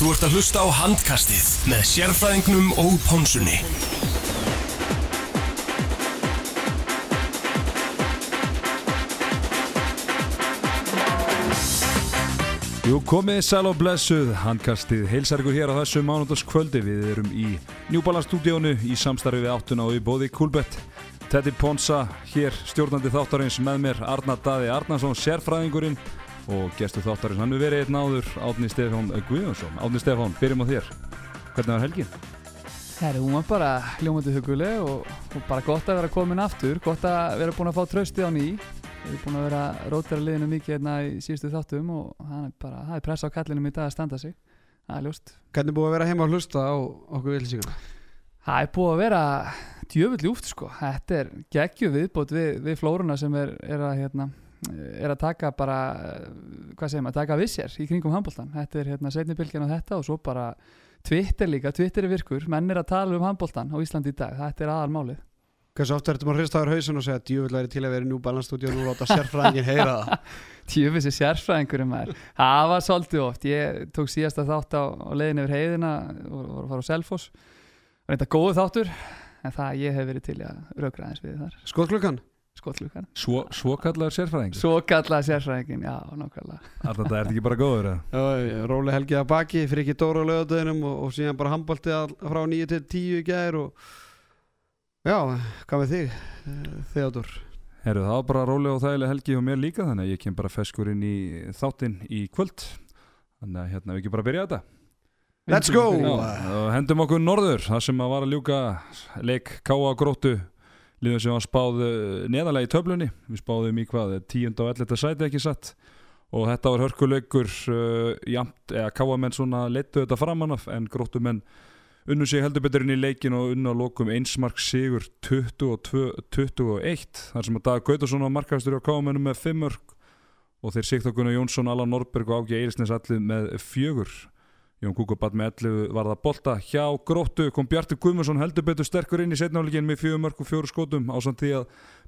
Þú ert að hlusta á handkastið með sérfræðingnum og pónsunni. Jú, komið sæl og blessuð, handkastið heilsar ykkur hér á þessu mánundaskvöldi. Við erum í Njúbalanstúdíónu í samstarfi við áttuna og í bóði Kúlbett. Teddy Ponsa hér, stjórnandi þáttarins með mér, Arnar Daði Arnarsson, sérfræðingurinn og gestur þáttarins. Hann er verið einn áður, Átni Stefán Guðjónsson. Átni Stefán, byrjum á þér. Hvernig var helgin? Herri, hún var bara hljómandi huguleg og, og bara gott að vera komin aftur, gott að vera búin að fá trösti á ný. Við erum búin að vera rótara liðinu mikið hérna í síðustu þáttum og það er bara, það er pressa á kallinum í dag að standa sig. Það er ljóst. Hvernig er búið að vera heima að hlusta á okkur vilsíkuna? Það er búið að vera djöfull ljúft sko. Þetta er geggju viðbót við, við flórunna sem er, er, að, hérna, er að taka bara, hvað segir maður, taka við sér í kringum handbóltan. Þetta er hérna setnibilgjan á þetta og svo bara Twitter líka, Twitter er virkur, menn er að tala um handbóltan á Íslandi í dag. Þetta er aðalmálið. Hversu oft ertum að hristaður hausin og segja djúvill væri til að vera í New Balance stúdíu og láta sérfræðingin heyra það Djúvill er sérfræðingurum maður Það var svolítið oft, ég tók síðasta þátt á, á leiðin yfir heiðina og var að fara á Selfoss og reynda góðu þáttur en það ég hef verið til að raugra eins við þar Skotklukkan? Skotklukkan Svo, svo kallaður sérfræðing? Svo kallaður sérfræðingin, já, nákvæmlega Arnar, það ert ekki bara góður eða? Já, róli helgið að baki, friki dóra á lögadöðinum og, og síðan bara handbólti frá 9 til 10 í gæðir og Já, hvað með þig, Theodor? Herru, það var bara rólega og þægilega helgi og mér líka þannig að ég kem bara feskur inn í þáttinn í kvöld þannig að hérna við ekki bara byrja þetta Let's go! Já, hendum okkur norður það sem að var að ljúka leik Káa gróttu liður sem var spáð neðalega í töflunni. Við spáðum í hvað, tíund og elletta sæti ekki satt? Og þetta var hörkulaukur uh, jamt, eða Káa menn svona leittu þetta framan af en gróttu menn unnu sig heldur betur inn í leikin og unnu á lokum einsmark sigur 22-21 þar sem að Dag Gautarsson var markastur á káamennu með 5 mörg og þeir Sigþór Gunnar Jónsson, Allan Norberg og Ági Eirisnes allir með fjögur Jón Kúkubat með 11 var það bolta. Hjá gróttu kom Bjartur Guðmundsson heldur betur sterkur inn í setnálegin með fjögur mörg og fjóru skotum á samt því að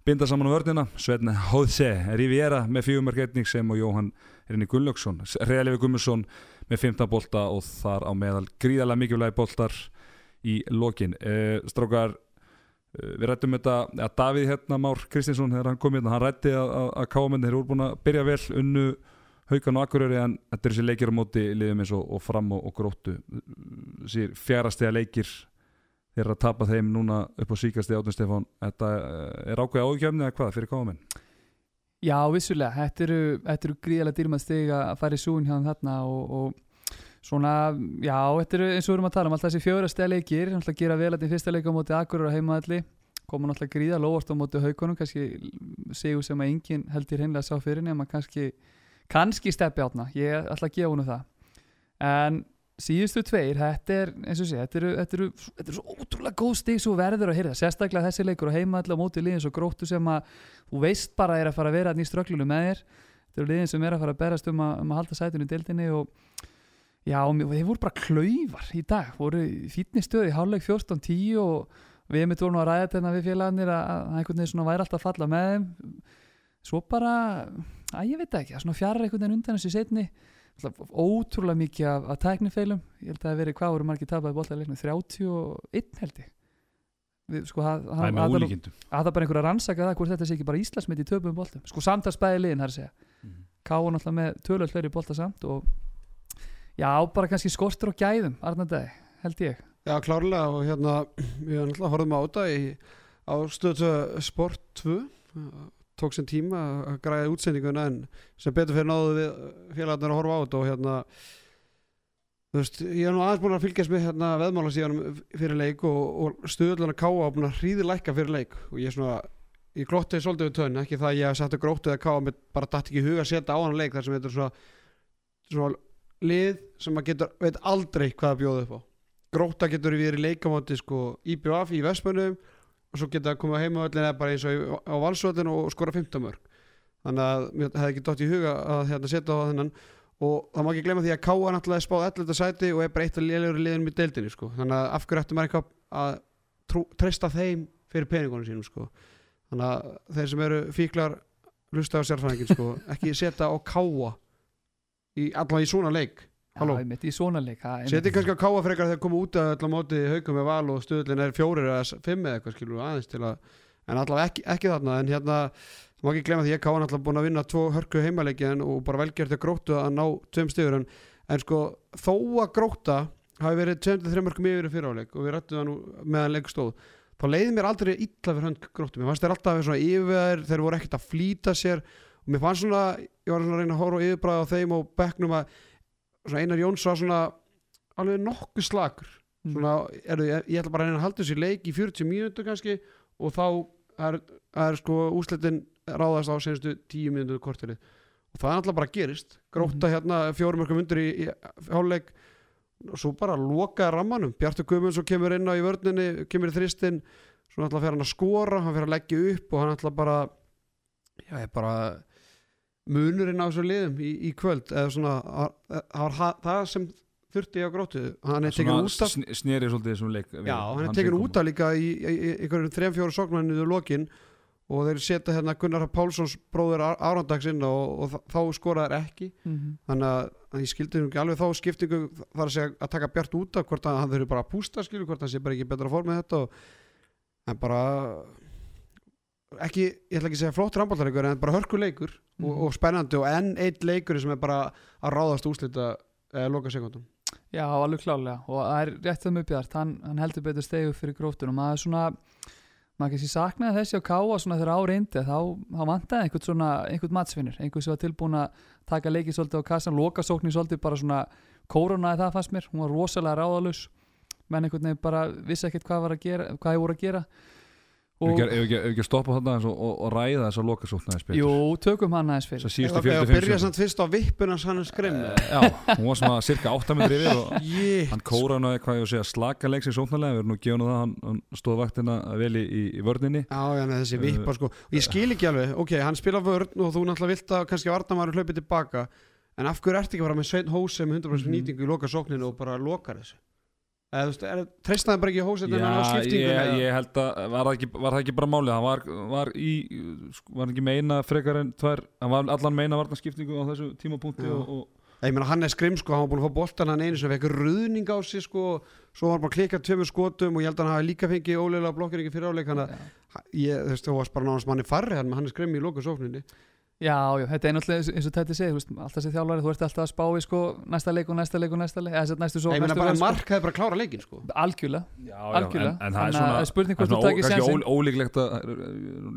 binda saman á vörnina. Svetna Hóðse Riviera með fjögur mörg etning sem og Jóhann Rinni Gunnlaugsson Reðalefi Guðmundsson með 15 bolta og þar á meðal gríðarlega mikilvægi boltar í lokin. Uh, Strákar, uh, við rættum þetta að Davíð hérna Már Kristinsson þegar hann kom hérna, hann rætti að, að, að káamenn þeir eru búin að byrja vel unnu haugan og akkuröri en þetta er þessi leikir á móti liðum eins og, og fram og, og gróttu. Sér fjárastega leikir þeir eru að tapa þeim núna upp á síkasti átun Stefán, þetta er ákveð ágjöfni eða hvað fyrir káamenn? Já, vissulega, þetta eru, þetta eru gríðilega dýrmað steg að fara í súin hjá þarna og, og svona, já, þetta eru eins og við erum að tala um alltaf þessi fjóra steg leikir, alltaf gera vel að því fyrsta leika á móti akkuröri og heimaðalli koma náttúrulega gríða lóvart á móti haugunum kannski segjum sem að enginn heldur hinnlega sá fyrir nema kannski kannski steppi átna, ég ætla að gefa húnu það. En síðustu tveir, þetta er eins og sé, þetta eru, þetta eru, þetta eru svo ótrúlega góð stík svo verður að hýrða, sérstaklega þessi leikur og heima allar mótið liðin svo gróttu sem að þú veist bara er að fara að vera í strögglunum með þér. Þetta eru liðin sem er að fara að berast um að, um að halda sætunni í deildinni og já, og þeir voru bara klauvar í dag, voru fítnistöði í háluleik 14-10 og við mitt vorum að ræða þetta við félagarnir að, einhvern veginn væri alltaf að falla með þeim. Svo bara, að ég veit ekki, svona fjara einhvern veginn undan þessu setni ótrúlega mikið af, af tæknifeilum. Ég held að það veri hvað voru margir tapaði bóltaleiknum 31 held ég. Við, sko, að, það er með ólíkindum. að það bara einhver að rannsaka það hvort þetta sé ekki bara Íslandsmynd í töpum bóltum sko samtalsbæði liðin þar að segja. Mm. káða náttúrulega með tölvöld fleiri bólta samt og já bara kannski skortur og gæðum Arnardæði held ég. Já klárlega og hérna við náttúrulega horfum á þetta í, á stöðu sport 2 tók sem tíma að græða útsendinguna en sem betur fyrir náðu við félagarnir að horfa á þetta og hérna þú veist, ég er nú aðeins búin að fylgjast með hérna veðmála síðan fyrir leik og, og stuðulega káa og búin að hríði lækka fyrir leik. Og ég er svona, ég glótti svolítið við tönn, ekki það að ég hef satt að grótið að káa bara dætt ekki huga að setja á hann leik þar sem þetta er svona, svona lið sem maður getur, veit aldrei hvað að bjóða upp á. Gróta getur við í leikamáti sko IBF í Vestmönnum og svo geta að koma heima öllin eða bara eins og á valsvöldinu og skora 15 mörg þannig að mér hefði ekki dótt í huga að hérna, setja á þennan og það má ekki glemja því að Káa náttúrulega spáð 11. sæti og er bara eitt af liðlegur liðinum í deildinni sko. þannig að af hverju ættum maður eitthvað að trú, treysta þeim fyrir peningunum sínum sko. þannig að þeir sem eru fíklar hlusta á sérfæðingin sko, ekki setja á Káa allavega í svona leik Halló. Já, einmitt, í svona leik. Setið kannski á káa frekar þegar koma út að móti haukum með val og stöðlinn er fjórir eða fimm eða eitthvað skilur aðeins til að en allavega ekki, ekki þarna en hérna má ekki glemma því að káa náttúrulega búin að vinna tvo hörku heimaleiki en og bara velgjört að gróttu að ná tveim stigur en, en sko þó að gróta hafi verið 23 mörgum yfir fyriráleik og við rættum það nú meðan leik stóð þá leiði mér aldrei illa fyrir hönd gróttu mér fannst þeir alltaf svona yfir þeir voru ekkert að flýta sér og mér fannst svona, ég var svona að reyna að horfa á yfirbræða á þeim og bekknum að Einar Jóns var svona alveg nokkuð slakur. Mm. svona, er, ég, ég ætla bara að að halda þessi leik í 40 mínútur kannski og þá er, er sko úslitin ráðast á senstu 10 mínútur korterið. Og það er alltaf bara gerist. Gróta Mhm. hérna fjórum mörgum undir í, í háluleik og svo bara lokaði rammanum. Bjartur Guðmunds og kemur inn á í vörninni kemur í þristinn, svo alltaf fer hann að skora hann fer að leggja upp og hann alltaf bara já, er bara munurinn á þessu liðum í, í kvöld eða svona, að- að- ha- það sem þurfti á grótu hann er tekin út af sneri svolítið þessum leik Já, hann er tekin út af líka í, einhverjum þrejum fjóru sóknarnir í lokin og þeir setja hérna Gunnar Pálssons bróður Árandags inn og, og þá skoraðar ekki Mhm. þannig að, að ég skildi nú ekki alveg þá skiptingu þar að segja að taka Bjart út af hvort að hann þurfi bara að pústa skilur hvort hann sé bara ekki betra form með þetta og, en bara ekki, ég ætla ekki að segja flott rambáltaleikur en bara hörkuleikur og, Mhm. og spennandi og enn eitt leikur sem er bara að ráðast úslita eða loka sekundum Já, alveg klálega og það er rétt um uppjart hann, hann heldur betur stegu fyrir gróftunum maður er svona, maður kannski saknaði þessi á káa svona þegar áreyndi þá, þá vantaði einhvern svona, einhvern matsvinnur einhvern sem var tilbúin að taka leikið svolítið á kassan, lokasóknin svolítið bara svona kórunaði það fannst mér, hún var rosalega ráðalus menn einhvern veginn bara vissi ekkert hvað var að gera, hvað ég voru að gera Ef og, ekki, ef ef að stoppa þarna aðeins og, og, og ræða þess að loka jú, tökum hann aðeins fyrir Þess að síðustu Eða- eða 45 byrja sekúndur. samt fyrst á vippuna hann er skremm Já, hún var svona cirka 8 metri yfir og Jétt hann kóraði hvað ég að segja slaka leik sér sóknarlega, við erum nú gefin á það hann, hann stóð vaktina vel í, í, vörninni. Já, já, þessi Uh, vippa sko. Og ég skil ekki alveg, ok, hann spila vörn og þú náttúrulega vilt að kannski Vardamaður hlaupi tilbaka. En af hverju ertu ekki bara með Svein Hóse með 100% Mhm. nýtingu í loka sókninu og bara lokar þessu eða þú veist, er, treystaði bara ekki hann á ég, ég held að var það ekki, var það ekki bara málið, hann var, var í sko, var ekki meina frekar en tvær, hann var allan meina varnaskiptingu á þessu tímapunkti og, og ég meina hann er skrim sko, hann var búin að fá boltan hann einu sem fekk ruðning á sig sko svo var hann bara að klikka tveimur skotum og ég held að hann hafi líka fengið ólega blokkir ekki fyrir áleik þannig að ég, þú veist, þú varst bara náðast manni farri hann, hann er skrim í loka sókninni Já, já, þetta er náttúrulega eins- og þetta segir, þú veist, alltaf sér þjálfari, þú ert alltaf að spá í sko næsta leik og næsta leik og næsta leik, eða sem sagt, næstu svo, næstu bara vörn, sko. Mark hefði bara klára leikin sko. Algjörlega, já, algjörlega, en, en það er að svona, það er spurning það hvort er þú svona ó, takir kannski sensin. ó, ólíklegt að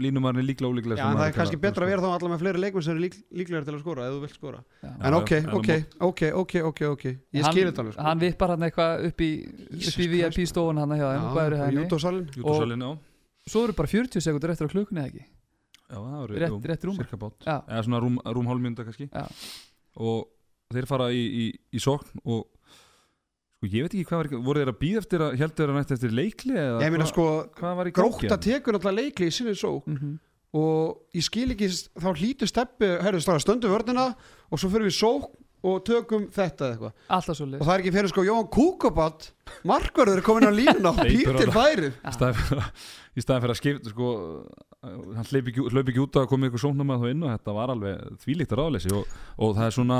línumarinn er líklega ólíklegt Já, en það er kannski betra að vera þá allar með fleiri leikmenn sem eru lík, líklegar til að skora eða þú vilt skora. Já. En ok, ok, ok, ok, ok, ok. Ég Hann- skil þetta alveg sko. Hann vippar hann eitthvað upp í, upp í. VIP stofun hann hjá þeim, hvað eru Já, henni. já. Svo eru bara 40 sekundur eftir á klukkunni eða ekki Já, það eru Rétt, rétt cirka bát. Já. eða svona rúm, rúm hálfmynda kannski. Já. og þeir fara í, í, í sókn og sko ég veit ekki hvað var voru þeir að býða eftir að heldur þeir að nætt eftir leikli eða Ég meina hvað, sko, hvað var í gangi gróta tekur alltaf leikli í sinni svo mm og ég skil ekki, þá hlýtur steppi herru, stöndu vörnina og svo fyrir við sók og tökum þetta eða eitthvað. Og það er ekki fyrir sko Jóhann Kúkobat markverður er komin á línuna og fyrir, að- í staðin fyrir að skipta sko, hann hlaup ekki, hlaup ekki út að koma ykkur sóknar með þá inn og þetta var alveg þvílíkt að ráðleysi og, og það er svona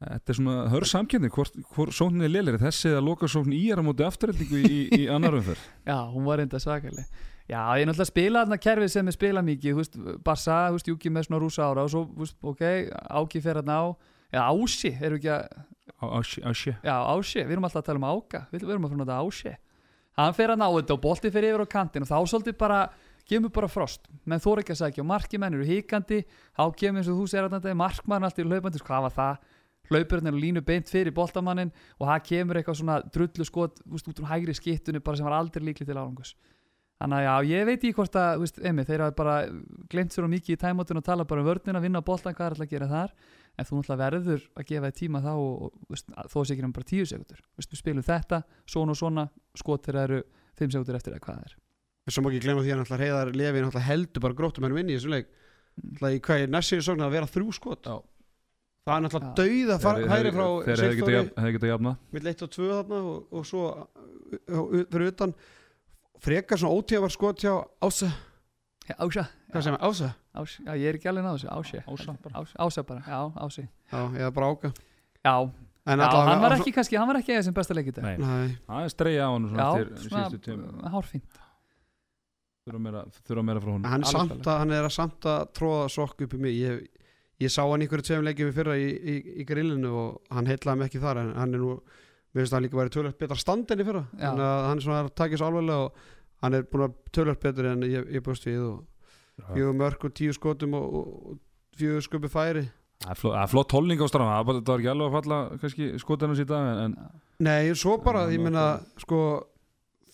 þetta er svona hör samkjöndin hvort, hvort sóknin er lélir þessi að loka sóknin í er á móti afturheldingu í, í, í annar umferð. Já, hún var reynda svakaleg Já, ég er náttúrulega að spila þarna kerfið sem er spila mikið, veist, Barsa, veist, Júki með svona rúsa ára og svo, veist, ok, Áki fer þarna á, já, Ási, erum við ekki að, á, á, á sé já, Ási, við erum alltaf að tala um Áka, við, við erum að fyrir þetta Ási. Hann fer þarna á þetta og bolti fer yfir á kantin og þá svolítið bara, kemur bara frost, menn þóra ekki að sækja. Og marki menn eru híkandi, þá kemur eins og þú segir þarna, markmann allt í hlaupandi, hvað var það? hlaupurinn er línu beint fyrir boltamannin og það kemur eitthvað svona drullu skot úst, út um hægri skittunni bara sem var aldrei líkli til árangus þannig að já, ég veit ekki hvort að veist, emi, þeir hafa bara glemt sér á mikið í tæmotun og tala bara um vörnina, vinna boltan hvað er alltaf að gera þar? En þú náttúrulega verður að gefa þér tíma þá og, og þó sé ekki um bara tíu sekundur við spilum þetta, svona og svona skot þegar eru fimm sekundur eftir eða hvað það er Svo má ekki glemma því að náttúrulega heiðar lefi náttúrulega heldur bara gróttum en vinni í þessu leik. Mm. Náttúrulega í hvað er næstsýri sókn að vera þrjú skot? Já. Það er náttúrulega Já. dauða far- hæri frá Sigþóri. mitt leitt og tvö þarna og, og svo uh, fyrir utan. Frekar svona ótíðavar skot hjá Ása. Ása, Hvað sem er Ása? Ása, já, ég er ekki alveg náðu Ása bara. Ása, Ása bara, já, Ási. Já, eða bara Áka. Já, En Já, hann var ekki kannski, hann var ekki eða sem besta leik í dag Nei, það er streyja á hann svona Já, eftir síðustu tíma svona hárfínt þurfa meira, þurfa meira frá hún hann samt að, hann er að samt að tróða sokk upp í mig. Ég, ég sá hann einhverju tveim leikjum í fyrra í, í, í grillinu og hann heitlaði mig ekki þar en hann er nú, mér finnst að hann líka væri tölvöld betra stand enn í fyrra. Já. að hann er svona að taka svo alveglega og hann er búin að tölvöld betur en ég, ég búist við og fjögur mörg og tíu skotum og, og, og fjögur sköpi færi. Það er flott, flott tólning á strafna það var- ekki alveg að falla í dag en Nei, svo bara, ég meina sko,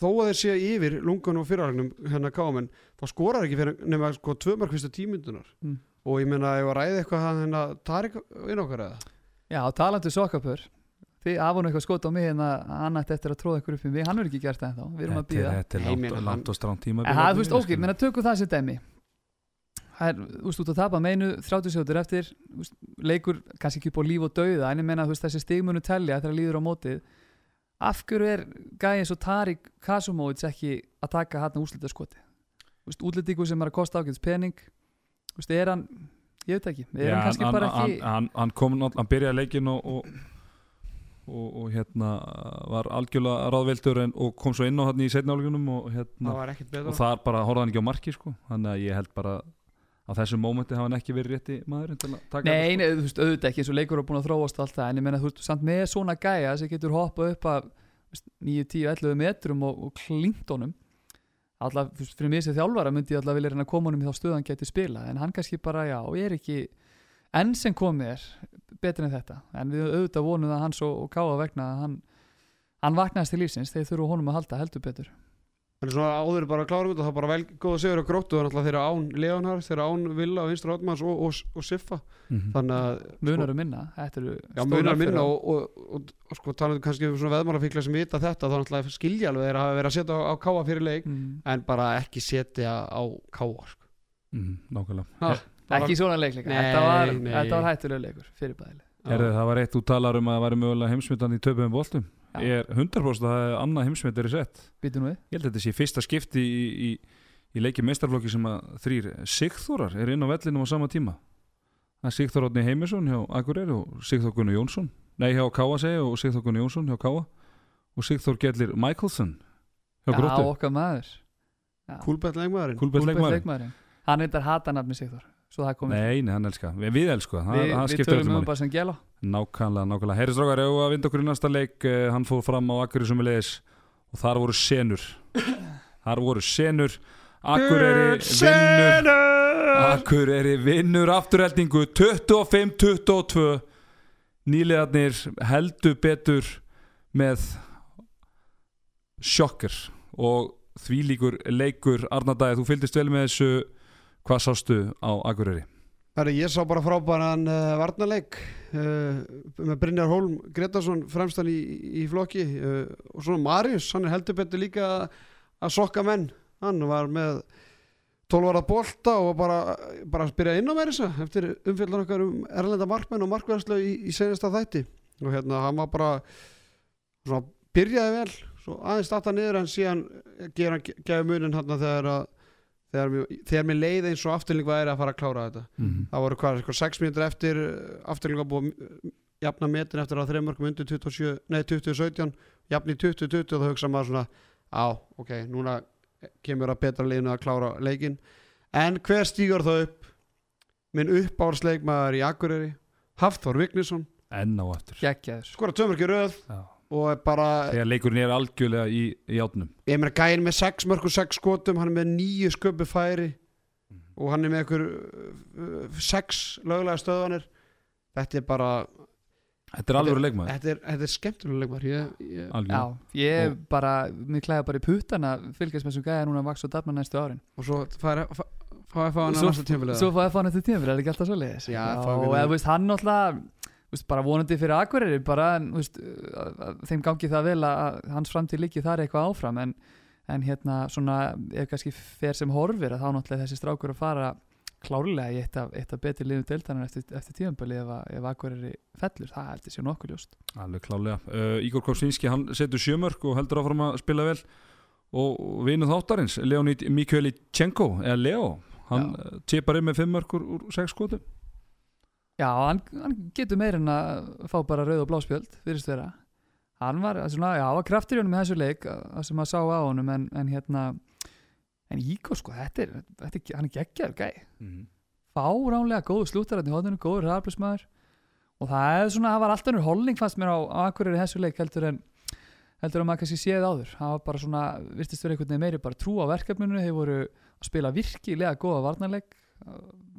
þó að þeir séu yfir lungun og fyrirhagnum hérna kámen þá skorar ekki fyrir nema sko tvö mörg fyrstu tímyndunar Mm. og ég meina ef að ræði eitthvað hann hérna Tarik inn okkar eða? Já, talandi sokkapör. Þið af hann eitthvað skot á mig en að hann ætti eftir að tróða ykkur upp í mig. Hann verður ekki gert það ennþá, við erum að býða þetta er langt, langt og stránt tíma En það, þú veist, ok, menna tökum það sér dæmi. Það er, þú veist, út að tapa meinu 30 sjótur eftir, veist, leikur kannski ekki upp á líf og dauða, en ég menna, þú veist, þessi stigmunu telja þegar líður á mótið af hverju er gæði svo Tarik Kasumóits ekki að taka hann úrslitaskoti Þú veist, útlendingu sem er að kosta ágæðs pening Þú veist, er hann ég veit ekki, er Já, hann kannski hann, bara hann, ekki hann, hann kom hann byrjaði leikin og, og, og, og hérna var algjörlega ráðvildur en, og kom svo inn á hann í setnálegunum og hérna og þar bara horfði hann ekki á marki sko. þannig að ég held bara á þessu mómenti hafa hann ekki verið rétti taka Nei, þetta, nei, þú veist, auðvitað ekki eins og leikur er búin að þróast allt það, en ég menna, þú veist, samt með svona gæja sem getur hoppað upp að 9, 10, 11 metrum og, og klínt honum alltaf, þú veist, fyrir mig sem þjálfara myndi ég alltaf vilja reyna að koma honum í þá stöð hann geti spila, en hann kannski bara, já, er ekki enn sem komið er betur en þetta, en við auðvitað vonum að hans og, og káa vegna að hann hann vaknaðist til lífsins, þeir þurfu honum að halda heldur betur en svona áður bara að klára út og það er bara vel góð að segja á gróttu og náttúrulega þeirra án Leonhard, þeirra án Villa og Vinstra Otmans og, og, og Siffa. Mhm. þannig að munar um minna, þetta eru Já, munar nöfn fyrir minna og, og, og, og sko talandi kannski um svona veðmálafíkla sem vita þetta þá náttúrulega skilja alveg þeir hafa verið að setja á, á káa fyrir leik mm. en bara ekki setja á káa sko. Mhm, nákvæmlega. Ha, bara- ekki svona leikleika, Nei, þetta var, var hættulega leikur fyrir bæðileg Herðu, það var eitt þú talar um að það væri mögulega heimsmyndan í töpum boltum Já. Er 100% að annað heimsmynd er í sett Býtu nú við. Ég held að þetta sé fyrsta skipti í, í, í leiki meistarflokki sem að þrýr Sigþórar er inn á vellinum á sama tíma. Það er Sigþór Átni Heimisson hjá Akureyri og Sigþór Gunnar Jónsson. Nei hjá Káa segi og Sigþór Gunnar Jónsson hjá Káa og Sigþór Gellir Michaelson hjá Já, Gróttu. okkar maður. Kúlbett leikmaðurinn. Kúlbett leikmaðurinn. Hann reyndar hata nafni Sigþór Svo það komið. Nei, nei, hann elska við, við elska, það, Við, það við skiptir tölum öllum um máli. Bara sem gæla nákvæmlega, nákvæmlega. Herri strákar, ef að vinda okkur í næsta leik? Eh, hann fór fram á Akureyri sem við leiðis og þar voru senur. Þar voru senur. Akureyri vinnur Akureyri vinnur afturheldingu. 25-22 nýlegaðnir heldur betur með sjokker og því líkur leikur. Arnardæði, þú fylgdist vel með þessu. Hvað sástu á Akureyri? Herri, ég sá bara frábæran uh, varnarleik uh, með Brynjar Hólm Gretarsson fremstan í, í flokki uh, og svona Marius, hann er heldur betur líka að sokka menn. Hann var með 12 ára bolta og bara, bara að byrja inn á mér þessa eftir umfjöldan okkar um erlenda markmenn og markverðslu í, í senasta þætti. Og hérna hann var bara svona byrjaði vel svo aðeins starta niður en síðan gera gefa munin hann þegar að þegar mér, þegar mér leið eins og afturling væri að fara að klára þetta. Mm -hmm. það voru hvað, eitthvað 6 mínútur eftir afturling var búið að jafna metin eftir að þreymörkum undir 27, nei 2017 jafn í 2020 og það hugsa maður svona á, ok, núna kemur að betra liðinu að klára leikin en hver stígur það upp? Minn uppáhaldsleikmaður í Akureyri Hafþór Vignisson. Enn á aftur. Gekkjaður skora tömörki röð. Já. Og er bara, þegar leikurinn er algjörlega í, í átnum ég meina gæin með 6 mörg og 6 skotum, hann er með 9 sköppi færi og hann er með ykkur 6 lögulega stöðanir þetta er bara þetta er alveg leikmaður. Þetta er, þetta er skemmtilega leikmaður. Ég, ég, Já, ég bara, mér klæða bara í puttana fylgjast með þessum gæða núna að vaksa og dafna næstu árin. Og svo fær fá að fá hann að Svo- næsta tímfélagi Svo fáið að fá hann eftir tíma, er það ekki alltaf svo leiðis Já, fá og eða, þú veist, hann náttúrulega þú veist, bara vonandi fyrir Akureyri bara, veist, þeim gangi það vel að hans framtíð líki þar eitthvað áfram en, en hérna svona ef kannski fer sem horfir að þá náttúrulega þessi strákur að fara klárlega í eitt af, eitt af betri liðum deildanar eftir, eftir tímanböli ef, ef Akureyri fellur, það heldur sér nokkuð ljóst. Alveg klálega uh, Ígor Korsvinski, hann setur sjömörk og heldur áfram að spila vel. Og vinu þáttarins, Leonid Mikhaili Tjenko eða Leo, hann Já. tipar inn með fimm mörkur úr sex skotum Já, hann, hann getur meir en að fá bara rauð og bláspjöld fyrirst vera. Hann var, svona, já, var kraftur í honum í þessu leik að sem maður sá á honum en, en hérna en Ígor sko, þetta er, þetta er hann er geggjar gæ, Mhm. fáránlega góðu slúttararni í hodninu, góður raflismæður og það er svona, það var alltaf nýr holning fannst mér á, á Akureyri í þessu leik heldur en heldur en maður kannski séð áður. Það var bara svona, virtist vera einhvern veginn meiri bara trú á verkefninu, þeir voru að spila virkilega góða varnarleik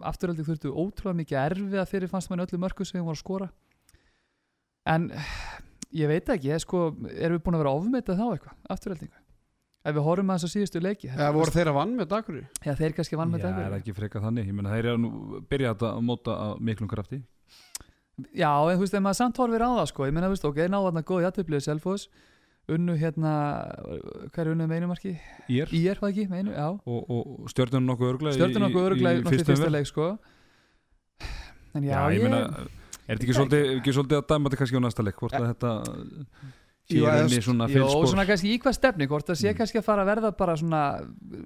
afturhaldi þurftu ótrúlega mikið erfið að fyrir fannst mann öllu mörku sem þeir voru að skora. En ég veit ekki, ég, sko, erum við búin að vera ofmetað þá eitthvað, afturhaldingu? Ef við horfum að þess að síðustu leiki Eða voru þeir að vann með dagur Já, þeir kannski vann með Já, er dagur ekki frekar þannig, ég meina þeir eru nú byrjað að móta að miklum krafti. Já, en þú veist, ef maður samt horfir á það sko, ég meina, þú veist, ok, náðu þarna góð játtöflið Selfos, unnu hérna hvað er unnu með einu marki? Ír. Ír, hvað ekki, með einu, já. Og, og stjörnum nokkuð örglega Stjörnum okkur örglega í fyrsta, fyrsta umferð. leik sko. En já, Já, ég meina, er þetta ekki svolítið, ekki svolítið að dæma þetta kannski á næsta leik hvort að þetta sé reyni svona Jó, fylgspor svona kannski í hvað stefni, hvort það sé Mm. kannski að fara að verða bara svona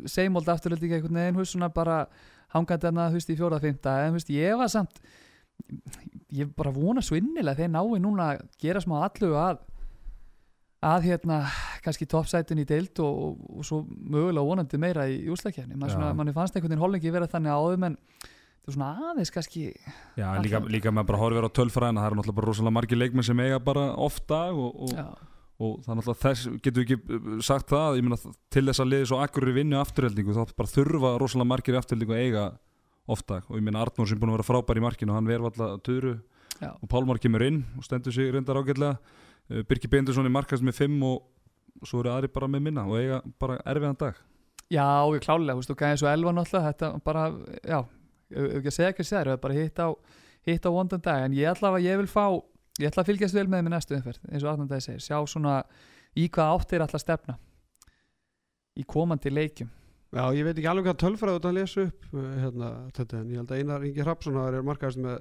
seimóld afturölding einhvern veginn, svona bara hangandi þú veist, í fjóra fymta en veist, ég var samt ég bara vona svo innilega þeir nái núna að gera smá allu að að hérna kannski toppsætin í deild og, og, og svo mögulega vonandi meira í úslakefni mann, fannst einhvern veginn holningi vera þannig áðum en það er svona aðeins kannski Já, líka, líka með bara horfir á tölfræðina það eru náttúrulega bara rosalega margir leikmenn sem eiga bara oft dag og, og, það er náttúrulega þess, getur við ekki uh, sagt það, ég meina til þess að liði svo akkurir vinnu afturheldingu þá bara þurfa rosalega margir í afturheldingu að eiga oft dag. Og ég meina Arnór sem búin að vera frábær í markinu hann verður alltaf töru og Pálmar kemur inn og stendur sig reyndar ágætlega Uh, Birki Beindursson í markast með 5 og svo eru aðri bara með minna og eiga bara erfiðan dag. Já, ég klálega, þú veist, og gæði svo elva náttúrulega, þetta bara, já ef ef ekki að segja ekki sér, bara hitt á hitt á vondan dag, en ég ætla að ég vil fá ég ætla að fylgjast vel með með næstu umferð eins og Arnandæði segir, sjá svona í hvað áttir ætla að stefna í komandi leikjum. Já, ég veit ekki alveg hvað tölfræðu þetta að lesa upp uh, hérna, þetta, en ég held að Einar Ingi Hrapsson er markaðist með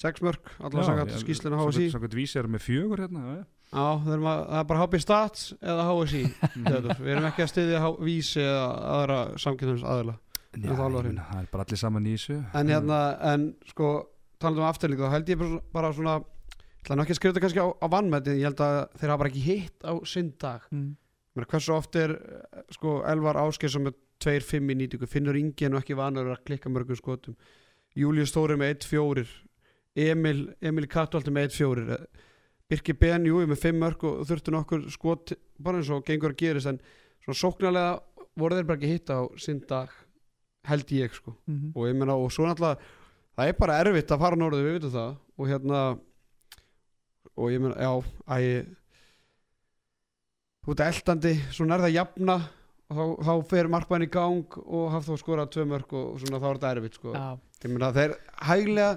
sex mörg, allar sangat skýslinu HSI Sangat vísi er með fjögur hérna já, já. Já, það er, maður, það er bara HB Stats eða HSI Við erum ekki að styðja vísi eða aðra samkynnsins aðila Já, það meina, það er bara allir saman í þessu. En hérna, en sko talandi um afturlíku, þá held ég bara, svona ég ætla nú ekki að skrifa þetta kannski á, á vannmæti ég held að þeir hafa bara ekki hitt á sinn dag. Mm. Hversu oft er sko Elvar Áskers með 2-5 í nýtingu finnur Ingi nú ekki vanur að klikka mörgum skotum? Július Þóri með 1-4 Emil, Emil Katvaldi með 1-4 Birki Ben, jú, með 5 mörg og þurftu nokkur skot bara eins og gengur að gerist en svona sóknarlega voru þeir bara ekki hitt á sinn dag held ég sko. Mm og ég meina og svo náttúrulega það er bara erfitt að fara norðu við vitum það. Og hérna og ég meina já æ, þú ert eldandi svona er það jafna og þá, þá fer markmann í gang og hafði þá skorað tvö mörg og svona þá er þetta erfitt sko. já, ég meina þeir hæglega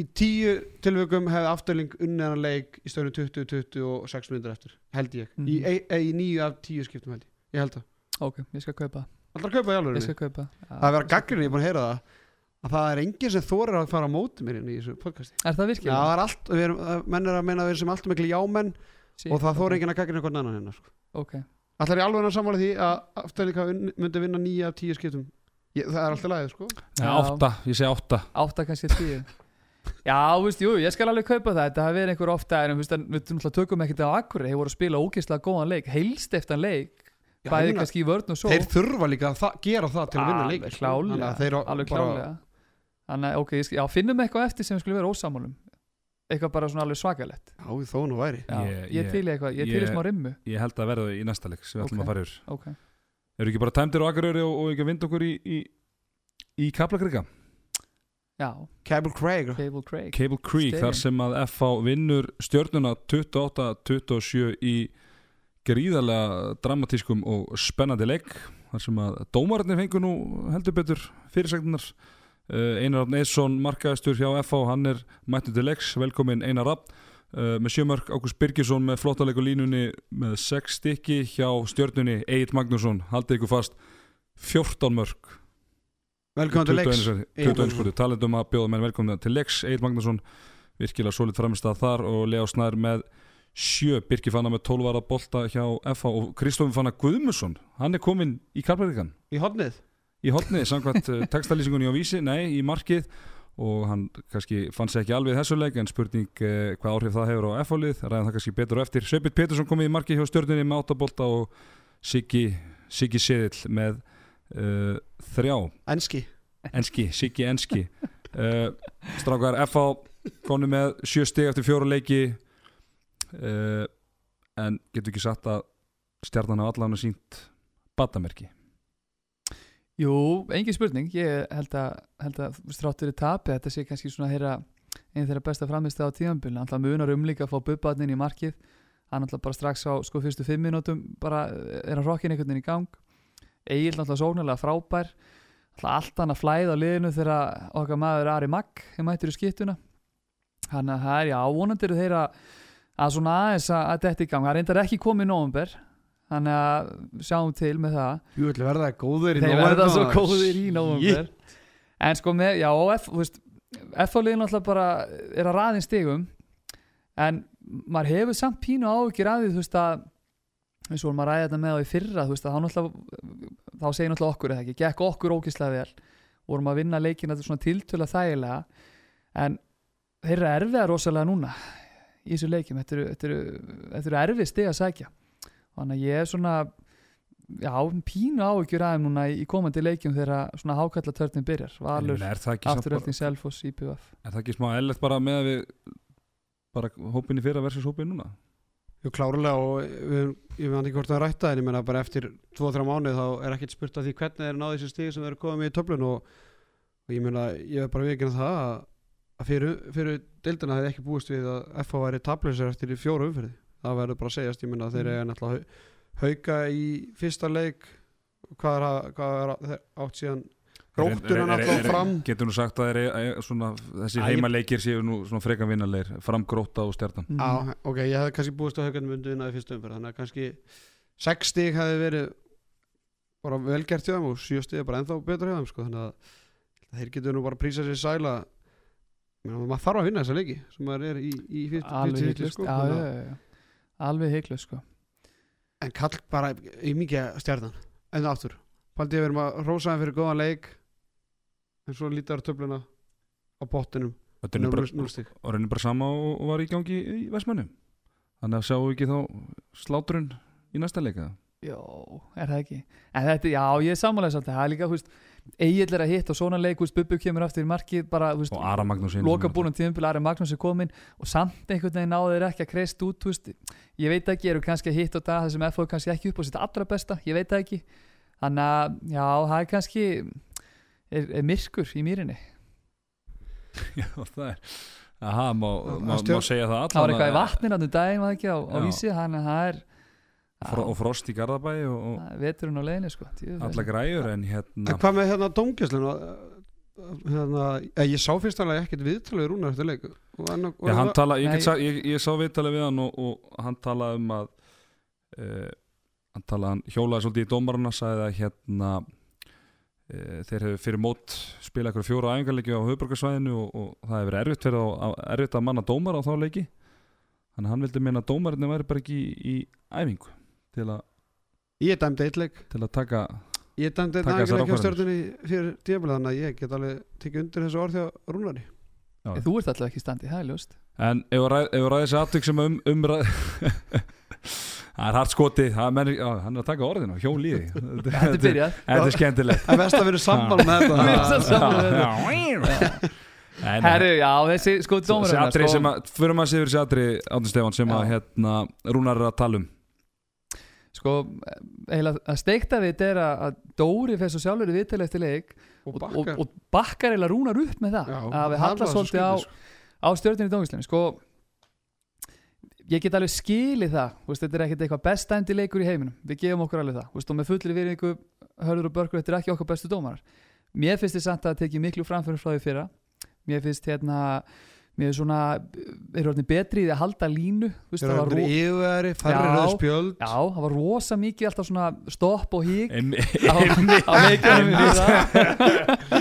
í tíu tilvökum hefði afturling unnið hann leik í stöðinu 20-20 og 6 minnir eftir held ég, Mhm. í, e, e, í níu af tíu skiptum held ég, ég held það. Ok, ég skal kaupa. Alltaf kaupa í ég alveg skal kaupa. Já. það er verið að gaggrinni, ég er búin að heyra það að það er enginn sem þorir að fara á móti mér í þessu podcasti. Er það Já, virkilega? það er allt, við erum, að- menn er að meina að við erum sem allt miklu jámenn Sí, og það þorir ok, enginn að gaggrina hvern annan hérna sko. ok, Ætlar ég alveg að sammála því að afturlíka unn- myndi vinna nýja af tíu skiptum? Ég, Það er alltaf lagið sko. Já, Já. átta, ég segi átta. Átta kannski tíu já, þú veist, jú, ég skal alveg kaupa það. Þetta hafi verið einhver ofta en við náttúrulega tökum ekkert á akkur þeir voru að spila ógeðslega góðan leik heilst eftir leik, Já, bæði meina, kannski í vörn og svo. Þeir þurfa líka að það, gera það til að vinna leik alveg klálega, alveg klálega. Þannig, ok, ég já, finnum eitthvað eftir sem skulum vera ósamálum eitthvað bara svona alveg svakalett Já, þó nú væri. Já, Ég- ég, ég- til í eitthvað, ég til í ég- smá rimmu. Ég held að verða í næsta leik sem við ætlum að fara yfir. ok, Eru ekki bara tæmdir og akkuröri og, og ekki að vinda okkur í, í, í Kaplakrika já, Cable Craig. Cable Craig. Cable Creek þar sem að FH vinnur stjörnuna 28-27 í gríðarlega dramatískum og spennandi leik þar sem að dómararnir fengur nú heldur betur fyrirsæktunar uh, Einar Rapp Neðsson markaðistur hjá FH hann er mættur til leiks, velkomin Einar Rapp uh, með sjömörk Ágúst Birgisson með flottaleg og línunni með sex stykki hjá stjörnunni Egil Magnússon, haldið ykkur fast 14 mörk Velkomin til leiks. 21 skotu, talendum að bjóða menn velkomna til leiks. Egil Magnússon, virkilega solid framistað þar og Lea Snær með sjö, Birki Fanna með 12 ára bolta hjá FH og Kristofin Fanna Guðmusson hann er komin í Karpærikan Í hodnið í hotnið, samkvæmt uh, textalýsingunni á vísi, nei, í markið. Og hann kannski fann sér ekki alveg þessu leik en spurning uh, hvað áhrif það hefur á F-fólið ræðan það kannski betur á eftir. Sveipit Petursson komið í marki hjá stjórninni með áttabolta og Siggi, Siggi Seðill með uh, þrjá. Enski. Enski, Siggi enski. Uh, strákar F.A. konu með sjö stig eftir fjóra leiki. Uh, en getur ekki sagt að stjarnan á allan að sínt batamerki Jú, engin spurning, ég held að, held að stráttur í tapi, þetta sé kannski svona þeirra, einn þeirra besta framist á tíðanbíl, alltaf munar um líka að fá bubbatnin í markið, hann alltaf bara strax á sko fyrstu fimm minútum bara er að rokkin einhvern veginn í gang Egil alltaf sóknarlega frábær. Allt hann að flæða á liðinu þegar okkar maður Ari Magg er mættur í skiptuna. Hann að það er já, vonandi eru þeirra að svona aðeins að, að þetta í gang, það reyndar ekki komið í nóvumber þannig að sjáum til með það. Jú ætla verða góður í þeir verða svo góðir í nóvumber en sko með, já, F-fáliðin alltaf bara er að raðin stigum. En maður hefur samt pínu að því þú veist að eins og vorum að ræða þetta með á í fyrra veist að þá þá segir náttúrulega okkur eða ekki, gekk okkur ógislega vel. Vorum að vinna leikina þetta svona tiltöla þægilega. En þeir eru erfiða rosalega núna í þessu leikjum, þetta eru, þetta eru, þetta eru erfið stig að sækja. Þannig að ég er svona já, pínu áhyggjur aðeim núna í komandi leikjum þegar svona hákallatörnum byrjar. Valur, er afturölding Selfoss, IPVF. Er það ekki smá ellert bara með að við bara hópinni fyrra versus hópinni núna Jú klárlega og við, ég veit ekki hvort það er rætt að en ég menna bara eftir 2-3 mánuð þá er ekkert spurt af því hvernig þeir náðu þessi stíði sem þeir eru komið með í töflun og, og ég menna ég hef bara vikinn það að, að fyrir, fyrir deildina hefði ekki búist við að FH væri tablusir eftir fjóru umferði það verður bara að segjast, ég menna þeir Mm. eru náttúrulega hau- hauka í fyrsta leik hvað er, að- hvað er að- átt síðan gróttuna náttúrulega fram. getur nú sagt að er, svona, þessi heimaleikir séu nú svona freka vinnarleir fram gróta og stjartan Mhm. Já, ok, ég hefði kannski búist að haugarnir myndu vinna í fyrstu umferð þannig að kannski 6 stig hefði verið bara velgert hjá þeim og 7 stig er bara ennþá betur hjá þeim sko, þannig að þeir getur nú bara að prísa sér sæla. Maður þarf að vinna þessa leiki sem maður er í, í fyrstu alveg heiklust sko, sko. en kall bara í mikið stjarnan. En aftur, paldi ég verðum að rósa þeim fyrir góðan leik en svo lítar töfluna á bottinum Þetta er nú bara, 0 stig. og reynir bara sama og, og var í gangi í Vestmannu þannig að sjáum við ekki þá sláturinn í næsta leika já, er það ekki? En þetta, já, ég er sammálega svolítið það er líka, þú veist, Egil er að hitta og svona leik, þú veist, Bubbi kemur aftur í markið bara, þú veist, og Ara Magnús loka búinum tíðumbil Ari Magnús er komin og samt einhvern veginn náðu þeir ekki að kreist út þú veist, ég veit ekki, eru kannski að hitta á dag það sem FO er kannski ekki upp á sitt allra besta ég veit það ekki, þannig að já, það er kannski er, er myrkur í mýrinni? Já, það er Aha, má, má, má segja það það var allan eitthvað í vatnin á þetta daginn var það ekki á, á vísi, þannig að það er Fro, og frost í Garðabæi og, og veturinn á leiðinni sko alla græjur en hérna En hvað með hérna dómgæslun hérna, eh, ég sá fyrst alveg ekkert viðtalið rúnar eftir leik. Og en, og Já, hann tala, ég, ég, ég sá viðtalið við hann og, og hann talaði um að uh, hann talaði, hann hjólaði svolítið í dómarana sagði að hérna þeir hefur fyrir mót spila eitthvað fjóra æfingarleiki á höfuborgarsvæðinu og, og það hefur verið erfitt fyrir á, erfitt að manna dómar á þá leiki. Þannig að hann vildi meina að dómarinni væri bara ekki í, í æfingu til að, ég dæmdi eitt leik. til að taka ég dæmdi eitt Taka þessar æfingarleik á stjórnunni fyrir tíðabla þannig að ég get alveg tekið undir þessu orð hjá rúnari. Já. þú ert alltaf ekki í standi, það er ljóst. En ef við ræðum þessi atvik sem um, umræð Það er hart skoti Hann er að taka orðinu, hjól í því. Þetta er byrjað. Þetta er skemmtilegt. Það er best að vera sammála með þetta. Herru, já, þessi sko. atri sem að Fyrir maður séður þessi atri Átun Stefán sem að hérna Rúnar er að tala um. Sko, eiginlega að steikta við þetta er að Dóri fyrir svo sjálfur í viðtali eftir leik og og, og, bakkar. og bakkar eiginlega rúnar upp með það Já, að við það var halla svo svolítið á, sko. á stjórnir í dómsleinu sko ég get alveg skilið það þú veist, þetta er ekkert eitthvað best dæmdi leikur í heiminum. Við gefum okkur alveg það þú veist, og með fullri virðingu hörður og börkur, þetta er ekki okkar bestu dómarar. Mér finnst þið samt að það tekið miklu framfyrir frá því fyrra. Mér finnst hérna mér er svona, er orðin betri í því að halda línu þú veist, það var, færri Já. já, það var rosa mikið alltaf svona stopp og hík Einmi- á, á fyrra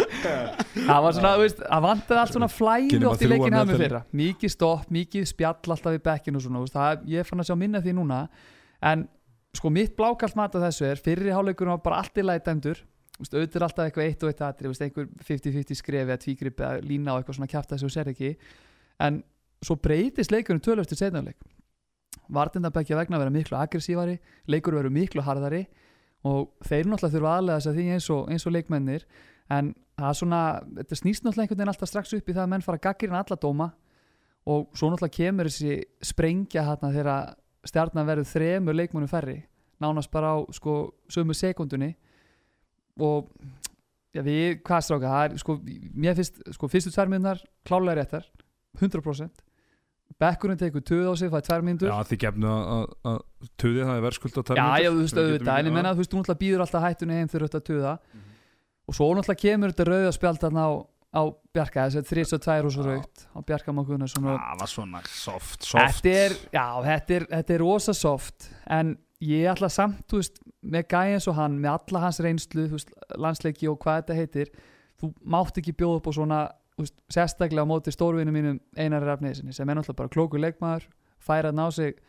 það var svona, þú veist, það vantaði allt svona flæði að oft í leikinu hafði meðferð. fyrra mikið stopp, mikið spjall alltaf í bekkinu og svona, veist, það, ég fann að sjá minna því núna. En sko mitt blákalt mat af þessu er fyrri hálfleikurinn var bara allt í lagi dæmdur. Auðvitað alltaf eitthvað eitt og eitt aðri, einhver 50-50 skref eða tvígrip eða lína á eitthvað svona kjafta sem þú ser ekki. En svo breytist leikurinn tölvöld til setnafleik Vardendabækja vegna vera miklu aggressívari leikur veru miklu harðari og þeir náttúrulega þurfa aðlega þess að því eins og, eins og leikmennir. En það er svona, þetta snýst náttúrulega einhvern veginn alltaf strax upp í það að menn fara að gaggir en alla dóma og svo náttúrulega kemur þessi sprengja hérna þegar stjarnan verður þremur leikmennum færri nánast bara á sko sömu sekundunni og já, við, hvað stráka, það er sko, mér finnst, sko, fyrstu tvær minnar klálega réttar, 100% Bekkurinn tekur töð á sig, það er tvær mínútur. Já, því gefnu að töði það er verðskuld á Já, já, þú veist, auðvitað, en ég menna, þú veist, þú náttúrulega býður alltaf hættunni heim fyrir þetta töða og svo náttúrulega kemur þetta rauða spjald þarna á, á Bjarka, þessi 32 og svo raukt á Bjarka Mákunar Það var svona soft, soft. Þetta er, já, þetta er, þetta er rosa soft en ég ætla samt, þú veist, með gæði eins og hann, með alla hans reynslu, veist, landsleiki og hvað þetta heitir þú mátt ekki bjóða upp á svona úst, sérstaklega á móti stórvinu mínum Einar Rafniðsinni sem er náttúrulega bara klóku leikmaður færa að ná sig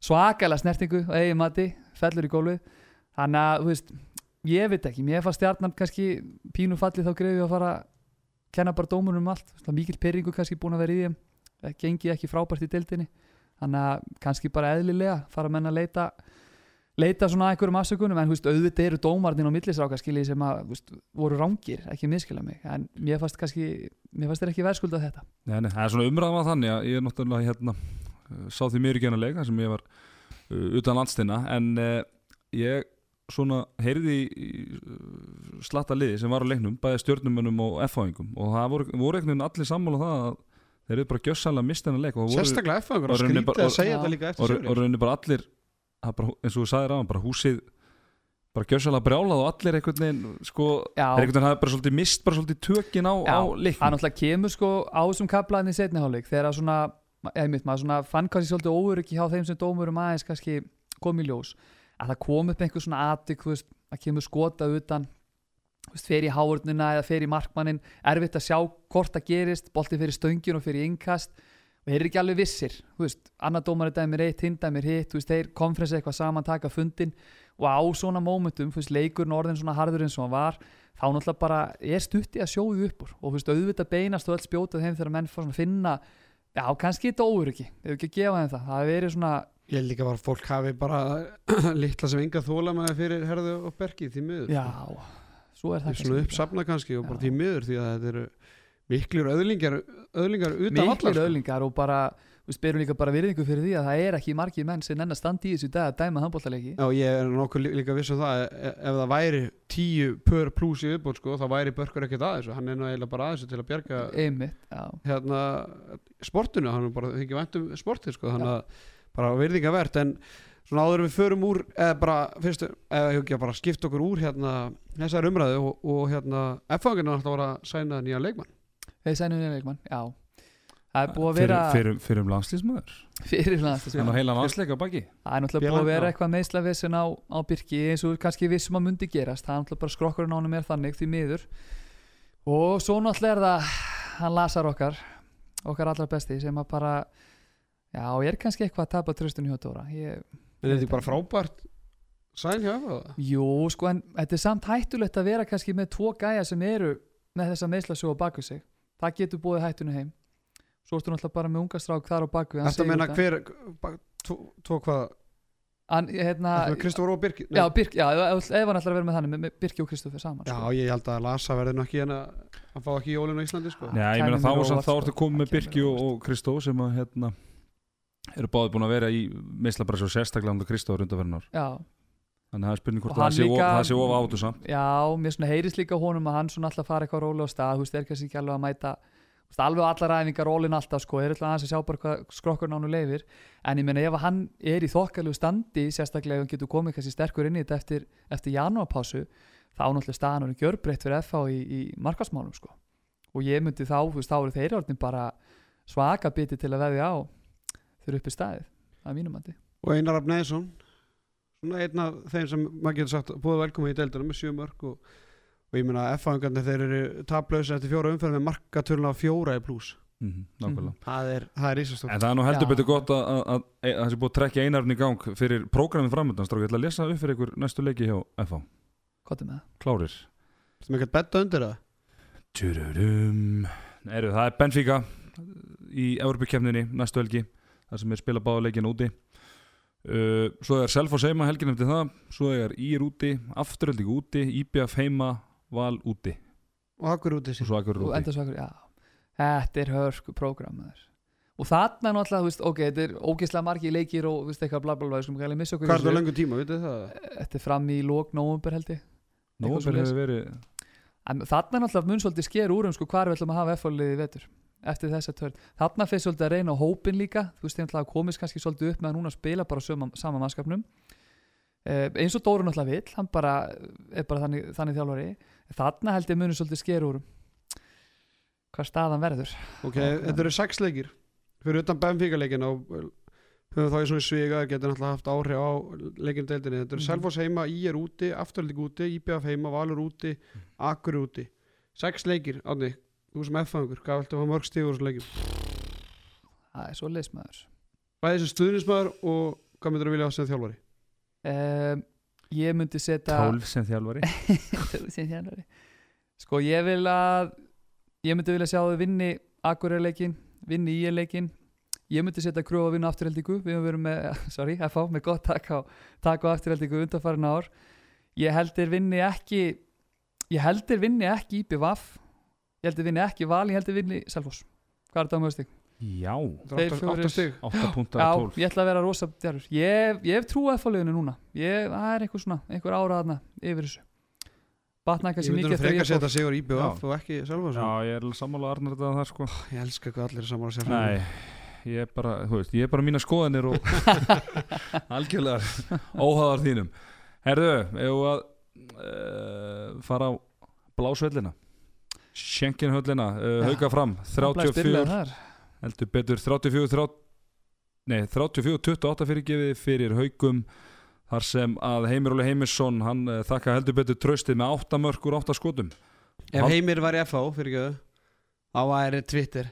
svakalega snertingu á eigin mati, fellur í gólfið. Þannig að, þú veist, ég veit ekki mér fannst stjarnan kannski pínu falli þá greiði að fara kenna bara dómunum um allt, mikil perringu kannski búin að vera í þeim. Gengi ekki frábært í deildinni. Þannig að kannski bara eðlilega fara að menna að leita leita svona einhverjum afsökunum. En veist, auðvitað eru dómarnir og millisráka skiljið sem að veist, voru rángir, ekki miskila mig. En mér fannst kannski, mér fannst þér ekki verðskuldað þetta. Nei, nei, það er svona umræðan að þannig að ég er náttúrulega hérna sá því mér hann að leika sem ég var uh, utan landstina en uh, ég svona heyrði í uh, slatta liði sem var á leiknum bæði stjórnumunum og F-fáingum og það voru, voru einhvern veginn allir sammála um það að þeir eru bara gjössalega mist hennar leik Sérstaklega F-fáingur, það skrítið að segja þetta líka eftir og, og rauninni bara allir bara, eins og þú sagðir á bara húsið bara gjössalega brjálað og allir einhvern veginn sko, einhvern veginn hafi bara svolítið mist bara svolítið tökin á, á leiknum. það náttúrulega kemur sko á þessum kaplaðin í setniháleik þegar svona, eða mitt maður svona fann kannski svolítið óöryggi hjá þeim sem dómurum aðeins kannski kom í ljós að það kom upp einhver svona aðtik að kemur skotað utan fer í háurnuna eða fer í markmannin erfitt að sjá hvort það gerist boltið fyrir stöngin og fyrir innkast og þeir eru ekki alveg vissir annar dómar er dæmir eitt, hinn dæmir hitt þeir konferensi eitthvað saman, taka fundin og á svona mómentum, leikurinn orðin svona harður eins og hann var þá náttúrulega bara er stutti að sjóðu upp úr og veist, auðvitað beinast og öll spjótað þeim þegar menn finna já, kannski þetta óuriki, ef ekki að gefa þeim það. Það hefur verið svona Ég held bara að fólk hafi bara litla sem enga þóla með fyrir herðu og bergi því miður Já, svo er það Svona uppsafna kannski og bara því miður því að þetta eru miklir öðlingar, öðlingar utan allar miklir öðlingar og bara við spyrum líka bara virðingu fyrir því að það er ekki margir menn sem enn að standa í þessu dag að dæma handbóltalegi Já, ég er nokkuð líka viss um það e- ef það væri tíu pör pluss í viðból sko, þá væri Börkur ekkert að þessu. Hann er nú eiginlega bara að þessu til að bjarga Einmitt, hérna sportinu, hann er bara ekki vænt um sportið sko, þannig að bara virðinga verðt en svona áður við förum úr eða bara, fyrstu, eða ekki bara skipta okkur úr hérna þessar umræðu og, og hérna F-fanginu alltaf var að sæna nýja leikmann. Þeir sæna nýja leikmann, já Það er búið að vera fyrir, fyrir, fyrir um landslýsmöður Fyrir landslýsmöður Það er heila landsleika baki? Það er náttúrulega búið að vera eitthvað meðslavissin á, á Birki eins og kannski vissum að mundi gerast. Það er náttúrulega bara skrokkurinn ánum er þannig því miður. Og svo náttúrulega er það Hann lasar okkar Okkar allra besti sem að bara Já, er kannski eitthvað að tapa tröstunni hjá Dóra. Ég En þetta er bara frábært sæn hjá það Jú, sko, en þetta er samt hættulegt að vera kannski með tvo gæja sem eru með þessa meðslasjóa baku sig. Það getur búið hættunni heim Svo ertu náttúrulega bara með unga strák þar á baku Þetta meina hver, tvo hvað? Hérna, Kristófur og Birki Já, Birki, já, ef hann ætlar að vera með þannig með Birki og Kristófur saman Já, sko. ég held að Lasa verði nú ekki en að hann fá ekki jólun á Íslandi sko. Já, ég meina þá, þá ertu komið með Birki og, og Kristóf sem að hérna eru báði búin að vera í meðslabræs og sérstaklega um það Kristófur undarverðinar Já. Þannig að það er spurning hvort það sé, líka, of, það sé of átu samt Já, mér svona heyrist líka honum að hann svona alltaf fara eitthvað róli á stað Þú veist, er kannski ekki alveg að mæta alveg á allar ræfingar rólin alltaf sko er alltaf að sjá bara hvað skrokkur nánu leifir en ég meina ef hann er í þokkalegu standi sérstaklega ef hann getur komið kannski sterkur inn í þetta eftir, eftir janúarpásu þá náttúrulega staðan er gjörbreytt fyrir FH í, í markasmálum sko. Og ég myndi þá, þú veist, þá eru þeirra orðin bara svaka biti til að veðja á þurru uppi staðið, að mínum andi og Einar Abneðsson svona einn af þeim sem maður getur sagt búið velkomið í deildunum með sjö mörg og, og ég meina F-fangarnir þeir eru tablauðs eftir fjóra umferð með markatörla fjóra í pluss mm -hmm, nákvæmlega. Mm. það er, er ísastótt en það er nú heldur betur gott að, að, að, að það sé búið að trekja einarfn í gang fyrir prógramið framöndan ég ætla að lesa upp fyrir ykkur næstu leiki hjá F-fang Klárir. Með eitthvað betta undir það? Tjururum Eru, það er Benfica í Evropakefninni næstu helgi þar sem er spila báða leikin úti. Uh, svo er Selfoss heima helgin eftir það svo er Ír úti, afturölding úti IBF heima, Val úti. Og akkur út og svo akkur og úti. enda svo akkur, já. Þetta er hörsku prógram og þarna náttúrulega, þú veist, ok, þetta er ógeðslega margi leikir og þú veist, eitthvað bla bla bla, við skulum ekki alveg missa okkur í Hvað er það lengur tíma, þið það? þetta er fram í lók nóvumber held ég. Svoleiðis. hefur verið En þarna náttúrulega mun svolítið sker úr um sko hvar við ætlum að hafa F-fáliði í vetur eftir þessa törn. Þarna fyrir svolítið að reyna á hópin líka, þú veist, náttúrulega komist kannski svolítið upp með að núna spila bara söma, sama mannskapnum. Eh, eins og Dóru náttúrulega vill, hann bara er bara þannig, þannig þjálfari þarna held ég munum svolítið sker úr um hvað staðan verður. Ok, þetta eru sex leikir. Fyrir utan Benfica leikin og höfum þá í svona sviga getur náttúrulega haft áhrif á leikinu deildinni. Þetta eru Mhm. Selfoss heima, Í er úti, Afturhaldig úti, IBF heima, Valur úti, Akkur úti. Sex leikir, Átni, þú sem F-fangur, hvað viltu að fá mörg stígur þessu leikim? það er svo leismæður Bæði sem stuðnismæður og hvað myndir að vilja á sem þjálfari? um, ég myndi setja 12 sem þjálfari. Sem þjálfari. sko ég vil að ég myndi vilja sjá þau vinni Akureyleikin, vinni Íleikin ég myndi setja kröfu að vinna afturheldingu við höfum verið með, sorry, FH með gott takk á, takk á afturheldingu undanfarin ár. Ég heldur vinni ekki ég heldur vinni ekki IBVF ég heldur vinni ekki Val, ég heldur vinni Selfoss. Hvað er þetta á mögustig? Já, Þeir fjórir- stig. 8 punta Já, 12 ég ætla að vera rosa djarfur. Ég, ég hef trú að FH-liðinu núna. Ég, það er einhver svona, einhver ára þarna yfir þessu. Ég kannski myndi mikið nú eftir að frekar ég fór. setja sigur í IBF Já. og ekki Selfoss Já, ég er alveg sammála Arnar þetta þar sko. Ég elska hvað allir er sammála sér. Nei, ég er bara, þú veist, ég er bara mína skoðanir og algjörlega óháðar þínum. Herðu, ef við að uh, fara á blásvellina. Schenkenhöllina, uh, Já. hauka fram Það blæst byrlega 34, þar. Heldur betur 34, 30, nei, 34 28 fyrirgefið fyrir haukum þar sem að Heimir Óli Heimisson hann uh, þakka heldur betur tröstið með 8 mörg úr 8 skotum. Ef Hald- Heimir var í FH, fyrir ekki á væri Twitter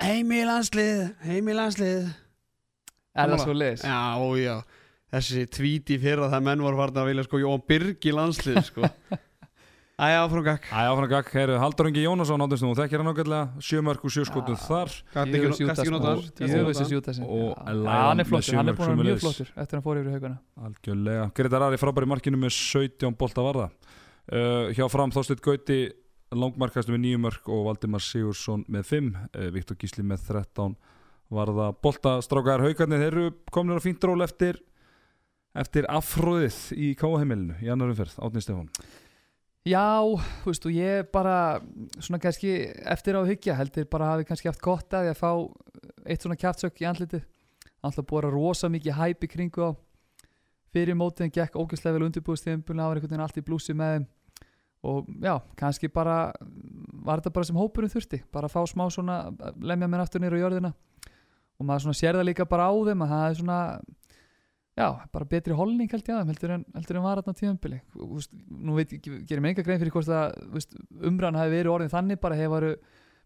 Heimir landslið, Heimir landslið. Er það svo leiðis? Já, ó, já. Þessi tvíti fyrra það menn voru farin að vilja sko Jón Birg í landslið sko Æja, áfram gakk Æ, áfram gakk, herru, Haldur Ingi Jónasson áttist nú, þekkir hann ágætlega, 7 mörg úr 7 skotum Já. þar. Gast ekki gast ekki nota hann? Er með flottur, hann er búin að vera mjög flottur eftir að hann fór yfir í haugana. Algjörlega, Gretar Ari frábæri markinu með 17 bolta varða uh, Hjá fram Þorsteinn Gauti langmarkastu með 9 mörg og Valdimar Sigursson með 5 uh, Viktor Gísli með 13 varða bolta strákar haugarnir þeir eru komin á fínt ról eftir eftir afhróðið í Káheimilinu Já, þú veist, og ég bara svona kannski eftir á að hyggja heldur bara hafi kannski haft gott að því að fá eitt svona kjaftsök í andlitið. Alltaf búið að rosa mikið hæpi kringu á fyrir mótið en gekk ógeðslega vel undirbúðstíðum það var einhvern veginn allt í blúsi með þeim. Og já, kannski bara var þetta bara sem hópurinn þurfti bara að fá smá svona, lemja mér aftur nýra á jörðina. Og maður svona sér það líka bara á þeim að það er svona já, bara betri holning held ég að þeim heldur en, heldur en var þarna tíðanbili nú veit gerir mig enga grein fyrir hvort að umræðan hafi verið orðin þannig bara hefur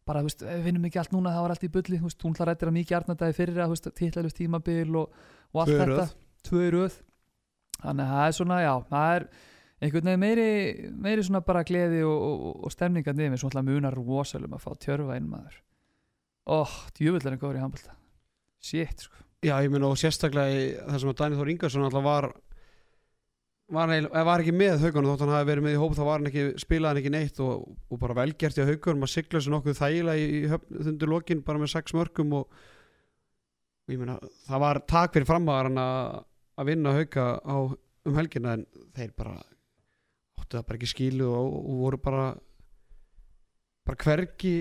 bara, veist, við vinnum ekki allt núna það var allt í bulli, veist, hún hlað rættir að mikið arnandagi fyrir að, titlalust tímabil og, og allt Tvö í þetta, röð. tvö í röð. Þannig að það er svona, já, það er einhvern veginn meiri, meiri svona bara gleði og, og, og stemninga nefnir, svona munar rosalum að fá tjörfa inn maður. Óh, djúvillar en góður í handbólta shit, sko Já, ég meina og sérstaklega í það sem að Daniel Þór Ingarsson alltaf var var, neil, var ekki með haugunum þótt hann hafi verið með í hóp þá var hann ekki, spilaði hann ekki neitt og, og bara velgert í haugunum að sigla þessu nokkuð þægilega í, þundur lokin bara með sex mörgum og, og ég meina það var takk fyrir framhagar að, vinna hauga á, um helgina en þeir bara áttu það bara ekki skilu og, og voru bara bara hvergi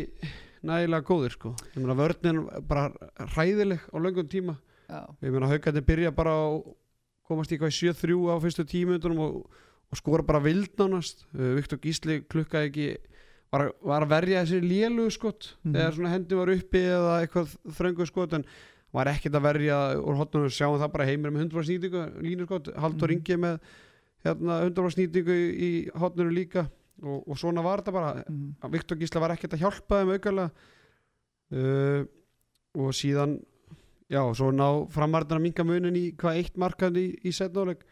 nægilega góðir sko. Ég meina vörnin bara hræðileg á löngum tíma ég meina haugandi byrja bara á komast í hvað 7-3 á fyrstu tímundunum og, og skora bara vild nánast. Uh, Viktor Gísli klukkaði ekki var, var að verja þessi lélu skott Mhm. þegar svona hendi var uppi eða eitthvað þröngu skott en var ekkert að verja úr hotnunum sjáum það bara heimir með 100 snýtingu línu skott, Haldur Mhm. Ingi með hérna 100 snýtingu í, í hotnunum líka. Og, og svona var þetta bara. Mm, að Viktor Gísla var ekkert að hjálpa þeim aukarlega uh, og síðan já, svo ná framarðina minga munin í hvað eitt markandi í, í setnáleik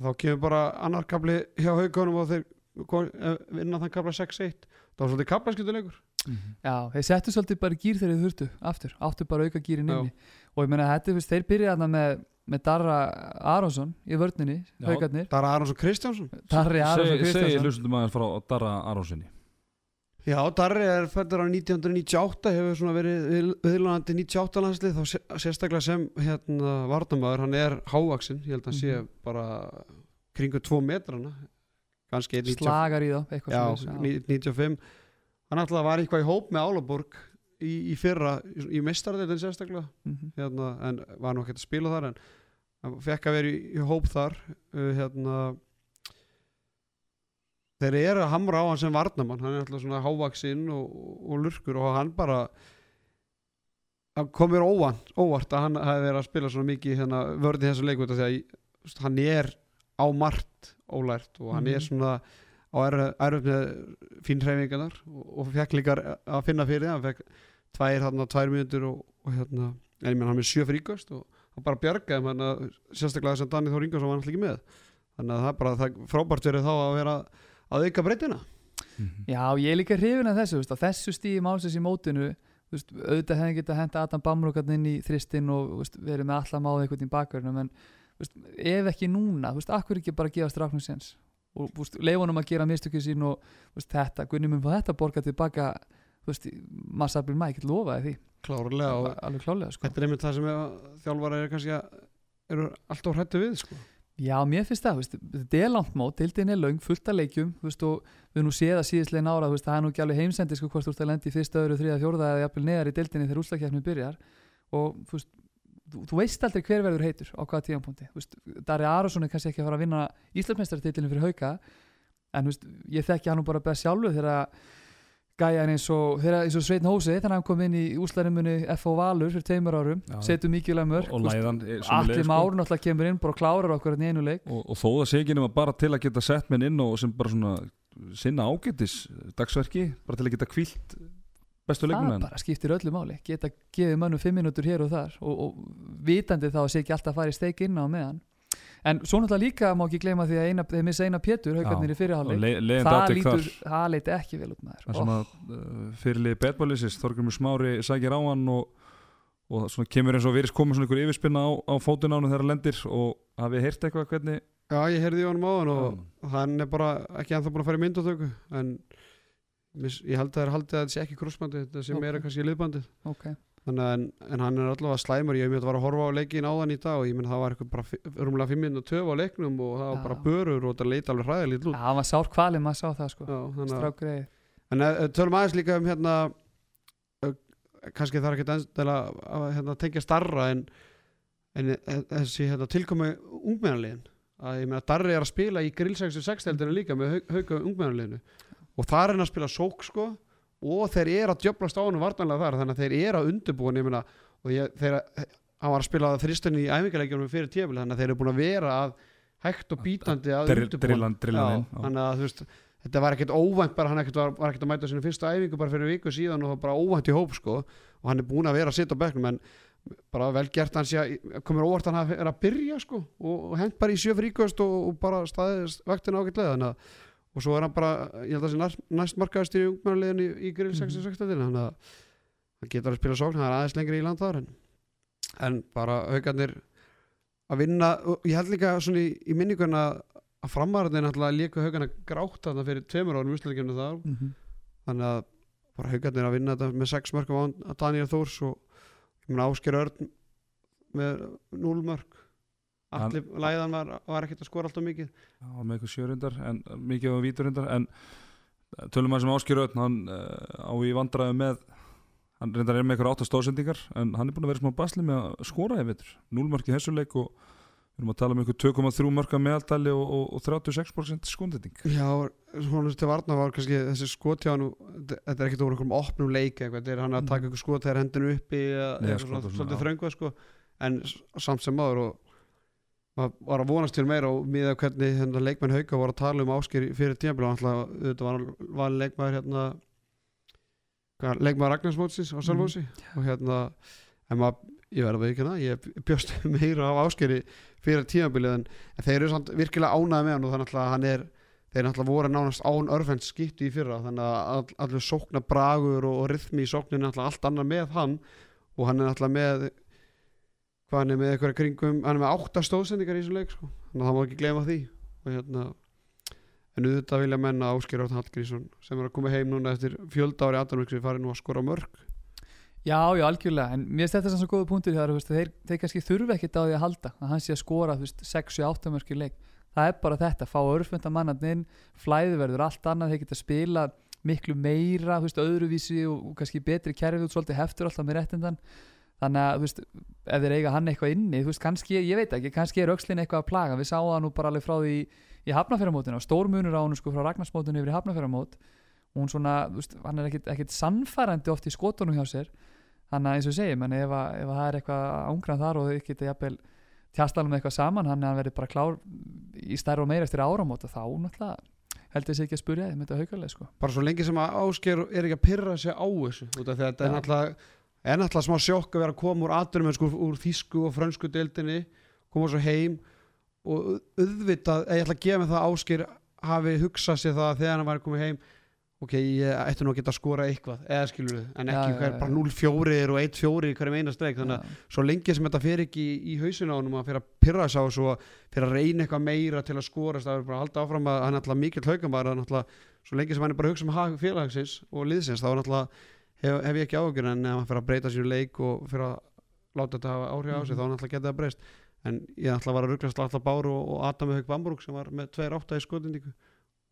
þá kemur bara annar kapli hjá haugunum og þeir eh, vinna þann kapla 6-1 það var svolítið kaplaskiptuleikur Já, þeir settu svolítið bara gýr þegar þeir þurftu aftur, áttu bara auka gýrin inni. Og ég meina þetta, þú veist, þeir byrja þarna með, með Darra Aronsson í það er Aronsson Kristjánsson. Darri Aronsson Kristjánsson. hlustundum aðeins frá Darra Aronsinni Já, Darri er fættur á 1998 hefur svona verið viðlunandi 98 landslið þá sé- sérstaklega sem hérna varnamaður, hann er hávaksinn ég held að hann sé Mhm. bara kringu 2 metrana kannski 95 slagar í þá, eitthvað já, svoleiðis, 95 hann alltaf var eitthvað í hóp með Álaborg í, í fyrra, í, mestarðitin sérstaklega Mhm. hérna, en var nú ekkert að spila þar en hann fekk að vera í, í hóp þar uh, hérna þeir eru að hamra á hann sem varnamann hann er alltaf svona hávaksinn og, og lurkur og hann bara hann kom mér óvart, óvart að hann hafi verið að spila svona mikið hérna, vörði þessu þú veist, hann er á margt ólært og hann er Mhm. svona á erfið með fín hreyfingarnar og, og fekk líka að finna fyrir það, hann fekk tvær, hérna, tvær mínútur og, og hérna, en ég menn hann er sjö fríkast og hann bara bjargaði sérstaklega þess að Danni Þór Ingarsson var hann ekki með. Þannig að það er bara það frábært verið þá að vera að auka breytina Já, ég er líka hrifin af þessu, veist, á þessu stíði málsins í mótinu veist, auðvitað hefði getað að henda Adam Bamrukarn inn í þristinn og veist, verið með alla máða eitthvað í bakverðinu en ef ekki núna, þú veist, akkur ekki bara gefa stráknum séns? Og leifunum að gera mistökju sín og þetta, Gunni mun fá þetta borga tilbaka veist, massabli mæ, ekki lofaði því. Klárlega og alveg klálega, sko. þetta er einmitt það sem er, þjálfara er kannski að eru alltaf hrættu við sko. Já, mér finnst það, þetta er langt mót, dildin er löng, fullt af leikjum veist, og við nú séð að síðastlegin ára veist, það er nú ekki alveg heimsendi sko, hvort þú ert að lendi í fyrsta, öðru, þriða, fjórða eða jafnvel neðar í dildinni þegar úslakefni byrjar. Og veist, þú, þú veist aldrei hver verður heitur á hvaða tíðanpónti Dari Arason er kannski ekki að fara að vinna Íslandsmeistartitlinum fyrir hauka en ég þekki hann nú bara best sjálfu þegar gæjan eins og, eins og Sveitn Hósi þegar hann kom inn í úslarimunni F.O. Valur fyrir tveimur árum, Já. setur mikilvæg mörg og læðan eh, Allir sömuleiðis, sko. Már náttúrulega kemur inn bara og klárar okkur hérna í einu leik og, og þó það sé ekki nema bara til að geta sett minn inn og sem bara svona sinna ágætis dagsverki bara til að geta kvílt bestu það leikmenn bara skiptir öllu máli geta gefið mönnum fimm minútur hér og þar og, og vitandi þá að sé ekki alltaf að fara í steik inn á meðan en svo náttúrulega líka má ekki gleyma því að eina, þeir missa eina Pétur haugarnir í fyrirháleik það lítur, það leiti ekki vel út maður. Það sem að uh, fyrirlið betbáliðsins Þorgrymur Smári sækir á hann og, og svona kemur eins og virðist koma svona ykkur yfirspinna á, á fótun ánu þegar hann lendir og hafið heyrt eitthvað hvernig? Já, ég heyrði í honum áðan og hann er bara ekki ennþá búin að fara í myndatöku en ég held að það er haldið að þetta sé ekki krossbandi þetta sé Ok. meira kannski liðbandið. Ok, Þannig að en, en hann er allavega slæmur. Ég hef mjög að vara að horfa á leikin áðan í dag og ég menn það var eitthvað bara rúmlega 5 minna töf á leiknum og það var bara börur og það leita alveg hræðilegt út. Já, hann var sár kvalið maður sá það sko. Að strákgreið En uh, tölum aðeins líka um hérna uh, kannski það er ekki endilega að hérna, tengja starra en, en uh, þessi hérna, tilkomi ungmennarliðin að ég meina Darri er að spila í grill 66 deildina líka með hau- hauka ungmennarliðinu og það er hann að spila sók sko og þeir eru að djöblast á hann vartanlega þar þannig að þeir eru að undirbúin ég meina og ég, þeir, var að spila þristunni í æfingarleikjunum fyrir tjöfli þannig að þeir eru búin að vera að hægt og bítandi að já. þannig að veist þetta var ekkert óvænt bara hann ekkert var, var ekkert að mæta sinni fyrsta æfingu bara fyrir viku síðan og það var bara óvænt í hóp sko og hann er búin að vera að sitja á bekknum en bara vel gert hann sé að komur óvart hann að er að byrja sko og, og hent bara í sjö fríkvöst og, og bara staðist vaktina ágætlega þannig að og svo er hann bara, ég held að það sé næst, markaðist í ungmennarliðin í, í grill 66 mm þannig að hann getur að spila sókn hann er aðeins lengri í land þar en, en bara haugarnir að vinna, og ég held líka svona í, í minninguna að framarðin náttúrulega líka haugarna grátt þarna fyrir tveimur árum úsleikinu þar. Mm -hmm. þannig að bara haugarnir að vinna þetta með sex mörgum á Daniel Þórs og Ásker Örn með núl mörg allir læðan var, var ekkert að skora alltaf mikið. Já, með eitthvað sjörundar en mikið á víturundar en eh, tölum að sem Áskir Ötn hann uh, á í vandræðu með hann reyndar er með eitthvað átt stóðsendingar en hann er búin að vera smá basli með að skora í vetur. Núlmarki þessu leik og við erum að tala um eitthvað 2,3 marka meðaldali og, og, og 36% skundending Já, svona til varna var kannski þessi skot hjá hann þetta er ekkert úr einhverjum opnum leik eitthvað, þetta er hann að taka einhver skot þegar hendinu uppi eða Nei, eitthvað skot svona, svona, já. þröngvað sko. En samt sem maður og maður var að vonast til meira og miða hvernig hérna, leikmenn hauka voru að tala um ásker fyrir tímabili. Og alltaf þetta var valin leikmaður hérna hvað, leikmaður Ragnarsmótsis á Salfósi og hérna maður, ég verði að veikina ég bjóst meira af áskeri fyrir tímabilið en, en þeir eru samt virkilega ánæði með hann og þannig að hann er þeir náttúrulega voru nánast án örfend skipti í fyrra. Þannig að all, allir sókna bragur og, og rytmi í sókninu náttúrulega allt annað með hann. Og hann er náttúrulega með hvað hann er með eitthvað kringum hann er með átta stóðsendingar í þessu leik sko. þannig að það má ekki glema því. Og hérna en auðvitað vilja menna Ásker Áttan Hallgrísson sem er að koma heim núna eftir fjölda ári aðdæmuriksi farið nú að skora mörg. Já, já, algjörlega, en mér þetta sem svo góða punktur veist, þeir, þeir kannski þurfa ekkert á því að halda að hann sé að skora 6-8 mörgir leik. Það er bara þetta, fá örfmynda mannarninn flæði verður allt annað, þeir geta spila miklu meira, veist, öðruvísi og, og kannski betri kerfið út svolítið heftur alltaf með réttindan þannig að veist, ef þeir eiga hann eitthvað inni veist, kannski, ég veit ekki, kannski er aukslinn eitthvað að plaga. Við sáum það nú bara alveg frá því í hafnafjörðamótinu, stórmunur á hann sko frá Ragnarsmótinu yfir í hafnafjörðamót og hún svona, veist, hann er ekkit, ekkit sannfærandi oft í skotunum hjá sér. Þannig að eins og segjum, en ef, að, ef að það er eitthvað ángrað þar og þau geta jafnvel tjastalum eitthvað saman, hann er að verði bara klár í stærra og meira eftir áramót og þá náttúrulega heldur þessi ekki að spurja þið með þetta haugarlega sko. bara svo lengi sem að Ásker er ekki að pyrra sig á þessu út af því að þetta er náttúrulega er náttúrulega smá sjokk að vera að koma úr aðdurum sko, úr þýsku og frönsku deildinni koma svo heim og auðvitað, ég ætla að gefa mig það að Ásker hafi hugsað sér það þegar hann var komið heim ok, ég ætti nú að geta að skora eitthvað eða skilur við, en ekki já, hver já. bara 0-4 og 1-4 í hverjum eina streik þannig að Já. svo lengi sem þetta fer ekki í, í hausinu á honum að fyrir að pyrra sig á og fyrir að reyna eitthvað meira til að skora það er bara að halda áfram að hann er alltaf mikill haugamæður svo lengi sem hann er bara að hugsa um félagsins og liðsins þá er alltaf hef, hef ég ekki áhugjur en ef hann fyrir að breyta sínu leik og fyrir að láta þetta hafa áhrif á sig Mhm. þá hann alltaf geta það breyst en ég ætla að vara að rugglast alltaf Báru og, og Adam Haug Bamburg sem var með 2-8 í skotindíku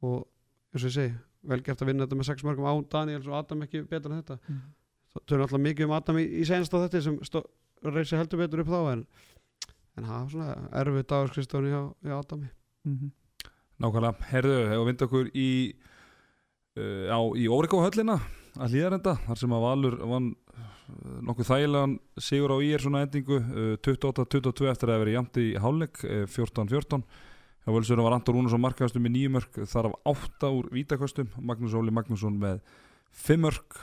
og eins og ég segi vel gert að vinna þetta með 6 mörgum án Daniels og Adam ekki betur en þetta Mm. þau eru alltaf mikið um Adam í, í senast á þetta sem reysi heldur betur upp þá en, en það var svona erfið dagarskristóni hjá, hjá Adami Mhm. Nákvæmlega, herðu, hefur vind okkur í uh, á, í Órikó höllina að hlýðarenda, þar sem að Valur vann uh, nokkuð þægilegan sigur á ír svona endingu, uh, 28-22 eftir að vera jæmt í hálfleik uh, 14-14 hjá Völsurum var Anton Rúnarsson markaðastum með nýju mörg þar af átta úr vítakostum Magnús Óli Magnússon með fimm mörg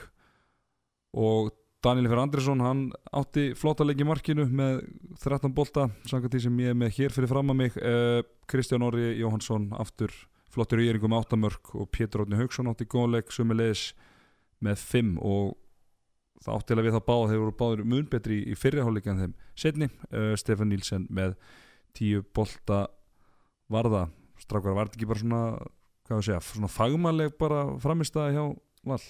og Daniel Fyrir Andrisson hann átti flotta leik í markinu með 13 bolta, samkvæmt því sem ég er með hér fyrir fram að mig. Uh, Kristján Orri Jóhansson aftur flottur í yringum með 8 mörg og Pétur Átni Haugsson átti góðleik sömulegis með 5 og það áttilega við það báða þeir voru báður mun betri í, en þeim setni, uh, Stefan Nílsen með 10 bolta varða, strákar var þetta ekki bara svona, hvað við segja, svona fagmannleg bara framistæði hjá Val?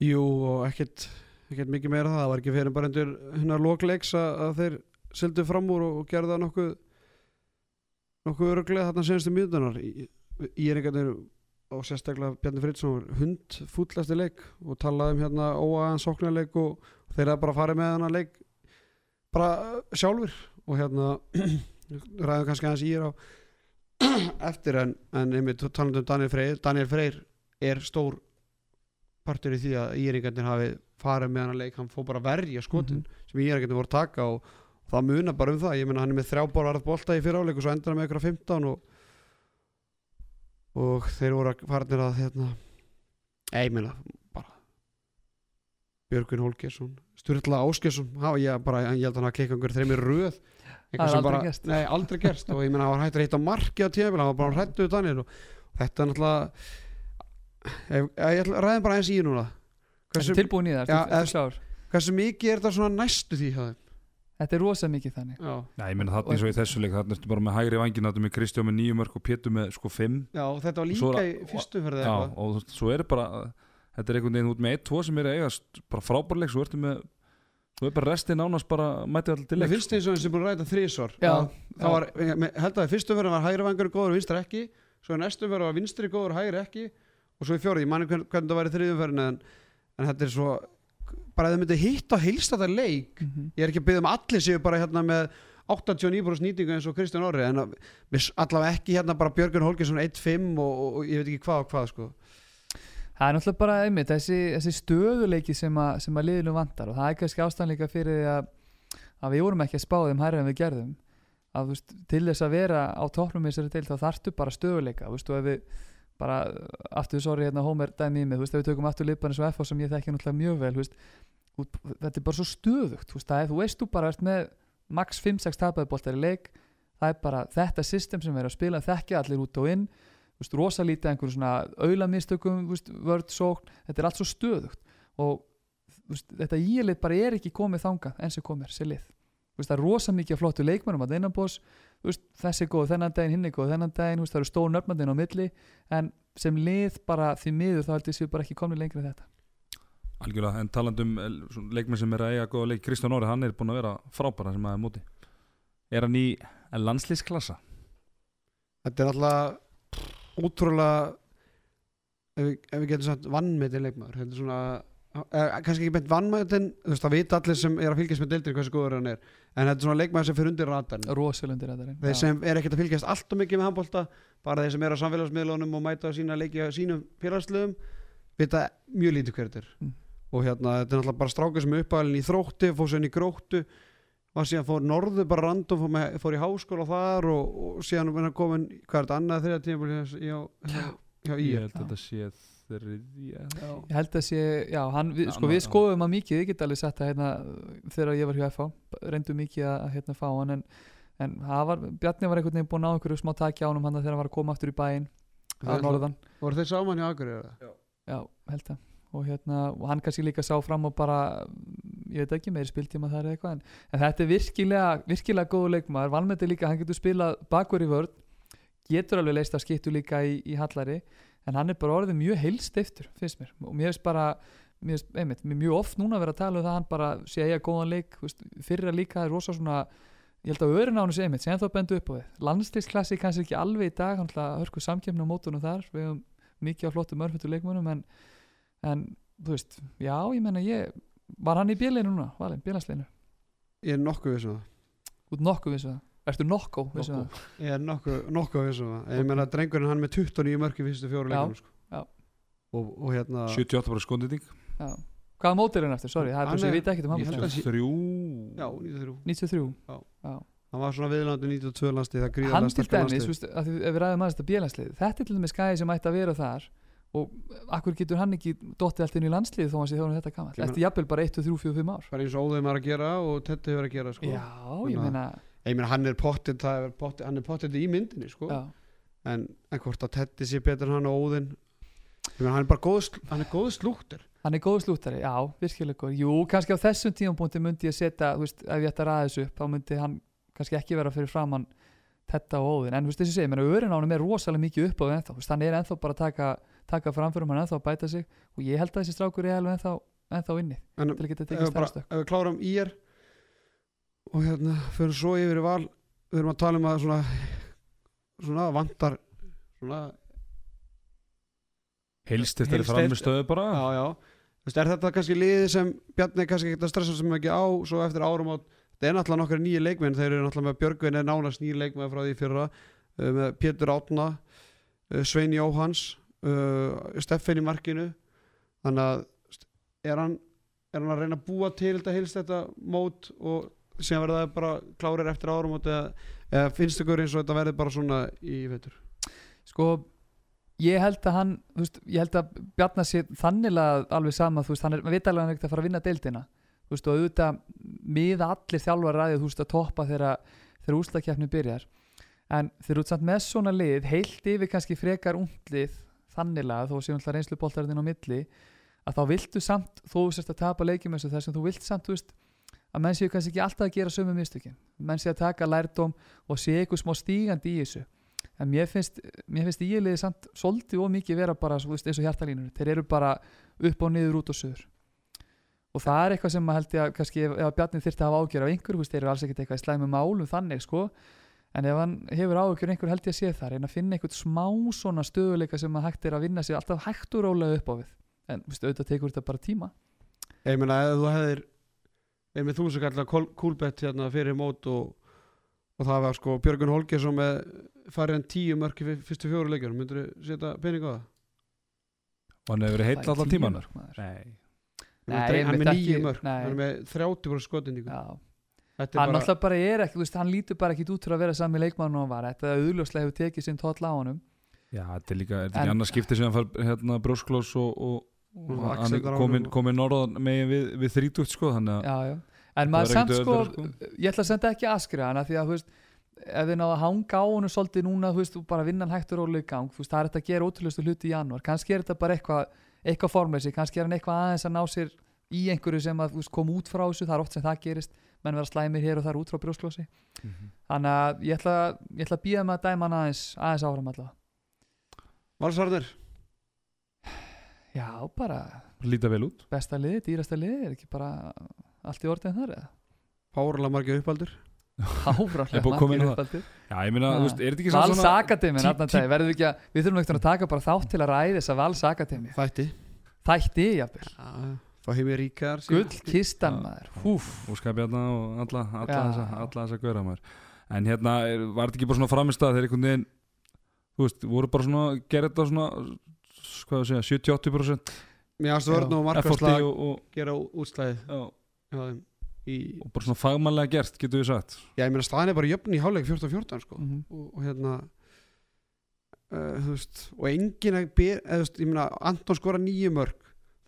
Jú og ekkert, ekkert mikið meira það. Það var ekki fyrir bara endur hennar lokleiks að, að þeir sildu fram úr og, það nokkuð nokkuð öruglega þarna senastu mjöndunar í er einhvern og sérstaklega Bjarni Friðsson var hund fúllasti leik og talaði um hérna óaðan sóknarleik og, og þeir að bara farið með hann leik bara sjálfur og hérna ræðum kannski aðeins er á eftir en, en einmitt talandi um Daniel Freyr Daniel Freyr er stór partur í því að íringarnir hafi farið með hann leik, hann fór bara að verja skotin sem íringarnir voru að taka og, það munar bara um það, ég meina hann er með þrjá borðarð bolta í fyriráleik og svo endur hann með ykkur 15 og og þeir voru að farnir að hérna, ei, ég meina bara Björgun Hólgesson Sturla Áskesson, ég, bara, ég held að hann hafa klikkað einhver þreymir röð. Það Eitthvað sem bara, gerst. Nei, aldrei gerst. Og ég meina hann var hægt að hitta marki á tíðabili, hann var bara hrættuð Daniel. Og þetta er náttúrulega ég, ég ætla- ræðum bara eins í núna. Hversu, er tilbúin í það, ertu- ertu klár? hversu mikið er þetta svona næstu því hjá þeim Þetta er rosa mikið þannig. Já, Já, ég meina þarna eins og í þessu leik þarna ertu bara með hægri vangin þarna með Kristján með nýju mörg og Pétur með sko fimm. Já þetta var líka er- í fyrstu fyrir Já, eitthvað. og þú svo er bara þetta er einhvern veginn út með 1-2 sem er að eiga st- bara frábærleik, svo ertu með svo er bara restin nánast bara mætið allir til Mér leik finnst eins og þessi búin að ræta þrísvar Já, það var, ég me- held að í fyrstu fyrir var hægri vangur góður og vinstri ekki. Svo í næstu fyrir var vinstri góður og hægri ekki. Og svo í fjórið, ég manni hvern, hvernig það var í þriðum fyrir en, en þetta er svo bara að þau myndi hitta og heilsta þetta leik Mhm. ég er ekki að byggja um allir séu bara hérna með 89% nýtingu eins og Kristján Orri en allavega ekki hérna bara Björgun Holgersson 1-5 og, og, og ég veit ekki hvað og hvað sko. Það er náttúrulega bara einmitt þessi, þessi stöðuleiki sem, að, sem að liðinu vantar og það er kannski ástæðanleika fyrir því að, að við vorum ekki að spá þeim hærra en við gerðum að veist, til þess að vera á toppnum í þessari deil þá þarftu bara stöðuleika veist, og ef við bara aftur, sorry, hérna Homer dæmi í mig, þú veist, ef við tökum aftur lipan eins og FH sem ég þekki náttúrulega mjög vel þú veist, út, þetta er bara svo stöðugt þú veist, það er, þú veist, þú bara ert með max 5-6 tapaði boltar í leik það er bara þetta system sem við erum að spila þekkja allir út og inn þú veist, rosa lítið einhverjum svona auðlamistökum, þú veist, vörd, sókn þetta er allt svo stöðugt og veist, þetta ílið bara er ekki komið þangað eins og komir, sér lið. Þú veist, það veist, þessi er góð þennan daginn, hinn er góð þennan daginn, þú veist, það eru stór nöfnandinn á milli, en sem lið bara því miður þá heldur séu bara ekki komið lengra en þetta Algjörlega, en talandum leikmenn sem er að eiga góða leik Kristján Óri, hann er búin að vera frábæra sem aðeins móti Er hann í landslýsklassa? Þetta er alltaf útrúlega ef við, ef við getum sagt vannmetið leikmaður þetta er svona eh, kannski ekki beint vannmetið þú veist það vita allir sem er að fylgjast með deildir hversu góður hann er. En þetta er svona leikmaður sem fyrir undir ratarn rosalundir þetta þeir sem er ekkert að fylgjast alltaf mikið með handbólta bara þeir sem er á samfélagsmiðlunum og mæta sína leiki á sínum félagsliðum vita mjög lítið hver þetta er. Mm. og hérna þetta er náttúrulega bara strákar sem er uppalinn í þrótti fór sér inn í gróttu var síðan fór norðu bara random fór, með, fór í háskóla þar og, og síðan er hann komin er þetta annað þeirra tíma hjá, hjá, hjá í Þriðja ég held að sé, já, hann, við, Já, sko ná- við skoðum að mikið, ég get alveg sett að hérna, þegar ég var hjá FH, reyndum mikið að hérna fá hann en, en var, Bjarni var einhvern veginn búinn á einhverju smá taki á honum hann þegar hann var að koma aftur í bæinn að norðan, voru þeir saman hjá Akureyri eða? já, held að og hérna, og hann kannski líka sá fram og bara, ég veit ekki, meiri spiltíma þar eða eitthvað, en, en þetta er virkilega virkilega góðu leikmaður, valmeti líka hann getur spilað bakver í vörð getur alveg leist að skiptu líka í, í hallari en hann er bara orðið mjög heilstiftur finnst mér, og mér finnst bara mér finnst, einmitt, mér er mjög oft núna að vera að tala um það að hann bara sé að eiga góðan leik veist, fyrra líka er rosa svona ég held að öðrun á hann sé einmitt, sem þá bendu upp á við. Landslýsklassi kannski ekki alveg í dag hann ætla að hörku samkjöfni á mótunum þar. Við höfum mikið á flottum örfendur leikmönum en, en þú veist já, ég menna ég, var hann í bílinu núna valin, bílansleinu, ég er nokkuð vissum það. Út nokkuð vissu það Nokkuð. það? Ég er nokkuð, nokkuð vissum það. Ég meina drengurinn hann með 29 mörk í fyrstu fjóru Já, leikunum sko. já. og, og hérna 78 bara skondending já. hvaða mót er hann eftir, sorry, það er Hann bara sem er- ég veit ekkert um hann. Ég held að sé- 93 já, 93 93 hann var svona viðlandi 92 landslið það hann gríðarlega til sterkur dæmis, landslið. þú veist, að því, ef við ræðum aðeins þetta bílanslið þetta er til dæmis gæði sem ætti að vera þar og akkur getur hann ekki dottið allt inn í landslið þó hann sé þjóðan þetta Ég meina- eftir jafnvel bara 1, 2, 3, 4, 5 ár? Bara eins og óðum er að gera og Tetti hefur að gera sko. já, ég að- meina ég meina hann er það er pottit hann er pottit í myndinni sko. já, en, en hvort að Tetti sé betur en hann og óðin ég meina hann er bara góð, hann er góð slúttur. Hann er góð slúttari, já, virkilega góð jú, kannski á þessum tímapunkti myndi ég setja þú veist, ef ég ætti að ræða þessu upp þá myndi hann kannski ekki vera fyrir framann Tetta og Óðin, en þú veist þessi segi, öðrun á hann er rosalega mikið upp á við ennþá, hann er ennþá bara að taka, taka framförum, hann er ennþá að bæta sig. Og ég held að þessi strákur er alveg ennþá, ennþá inni en til að geta tekið stærstök ef við klárum í er og hérna fyrir svo yfir í val. Við erum að tala um að svona svona vantar svona Heilst eftir framistöðu bara? Já já. Þú veist, er þetta kannski liðið sem Bjarni kannski ekki að stressa sem ekki á svo eftir árum átt það er náttúrulega nokkar nýja leikmenn. Þeir eru náttúrulega með Björgvin er nánast nýja leikmenn frá því fyrra uh, með Pétur Átna uh, Svein Jóhans uh, Steffen í markinu. Þannig að er hann, er hann að reyna að búa til þetta heilst þetta mót og síðan verða bara klárir eftir árum eða, finnst ykkur eins og þetta verði bara svona í veitur sko ég held að hann, veist, ég held að Bjarnar sé þannilega alveg sama þú veist, hann er, veit alveg að fara að vinna deildina. Þú veist, og auðvitað miða allir þjálfar ræðið, þú veist, að toppa þegar úslakefni byrjar. En þeir eru samt með svona lið heilt yfir kannski frekar undlið þannilega, þó séum alltaf reynslu boltarinn á milli, að þá viltu samt þú sérst að tapa leikjum eins og þess að þú vilt samt, þú veist, að menn séu kannski ekki alltaf að gera sömu mistökin, menn séu að taka lærdóm og sé eitthvað smá stígandi í þessu. En mér finnst, mér finnst íliðið samt svolítið og mikið vera bara veist, eins og hjartalínur þeir eru bara upp og niður út og söður og það er eitthvað sem maður held ég að kannski ef, ef að Bjarni þyrfti að hafa ágjör af einhver veist, þeir eru alls ekkert eitthvað í slæmu málum þannig sko. En ef hann hefur ágjör einhver held ég að sé það reyna að finna eitthvað smá svona stöðuleika sem að hægt er að vinna sér alltaf hægt og rólega upp á við. En veist, auðvitað tekur þetta bara tíma. Ég meina ef þú hefðir ef með þú sem kallar kúlbett hérna fyrir mót og, og það var sko Björgun Holgersson með farið en tíu mörk í fyrstu fjóru leikjum myndur þú setja pening á það? Og hann hefur verið heill Það er allan tíu tíman mörk, maður. Nei Nei, hann er einmitt með ekki- nýju mörk nei. hann er með 30% skotindíku Já. þetta er hann bara, alltaf bara er ekki, þú veist, hann lítur bara ekki út fyrir að vera sami leikmann og hann var, þetta auðljóslega hefur tekið sinn tóll á honum Já, þetta er líka, er þetta ekki annars skipti sem hann fær hérna brjósklós og, og, Er honum. komin norðan megin við, við þrítugt sko þannig að já, já. en Það maður er samt sko, auðveldara, ég ætla að senda ekki askri hana því að þú veist, ef þið náðu að hanga á honum svolítið núna, þú veist, og bara vinna hann hægt og rólega í gang, þú veist, það er þetta að gera ótrúlustu hluti í janúar, kannski er þetta bara eitthvað eitthvað formleysi, kannski er hann eitthvað aðeins að ná sér í einhverju sem að veist, kom út frá þessu, það er oft sem það gerist. Menn vera slæmir hér og þar út frá brjósklósi þannig að ég ætla, ég ætla að býða með að dæma hann aðeins, aðeins áfram allavega. Valsarnir já, bara líta vel út. besta liði, dýrasta liði er ekki bara allt í orðin þar eða? Párala margir uppaldur Er búið að koma inn á það? já, ég meina, þú veist, er þetta ekki samt Vals Akademi, tí- tí- verðum við ekki að við þurfum ekki að taka bara þátt til að ræði þessa Vals Akademi Þætti. Þætti, jafnvel, Fá heim í ríkar gull kistan Já. maður, húf. Og skapjarna og alla, alla, Já. þessa, alla þessa gauðra maður. En hérna, er, var þetta ekki bara svona framist að þeir einhvern veginn þú veist, voru bara svona, gerði þetta svona hvað að segja, 70-80% Mér aðstu Já. vörn og markarslag gera útslæðið í, og bara svona fagmannlega gert, getur við sagt Já, ég meina staðan er bara jöfn í hálfleik 14-14 sko Mhm. og, og hérna uh, þú veist og engin eða þú veist, ég meina Anton skora nýju mörg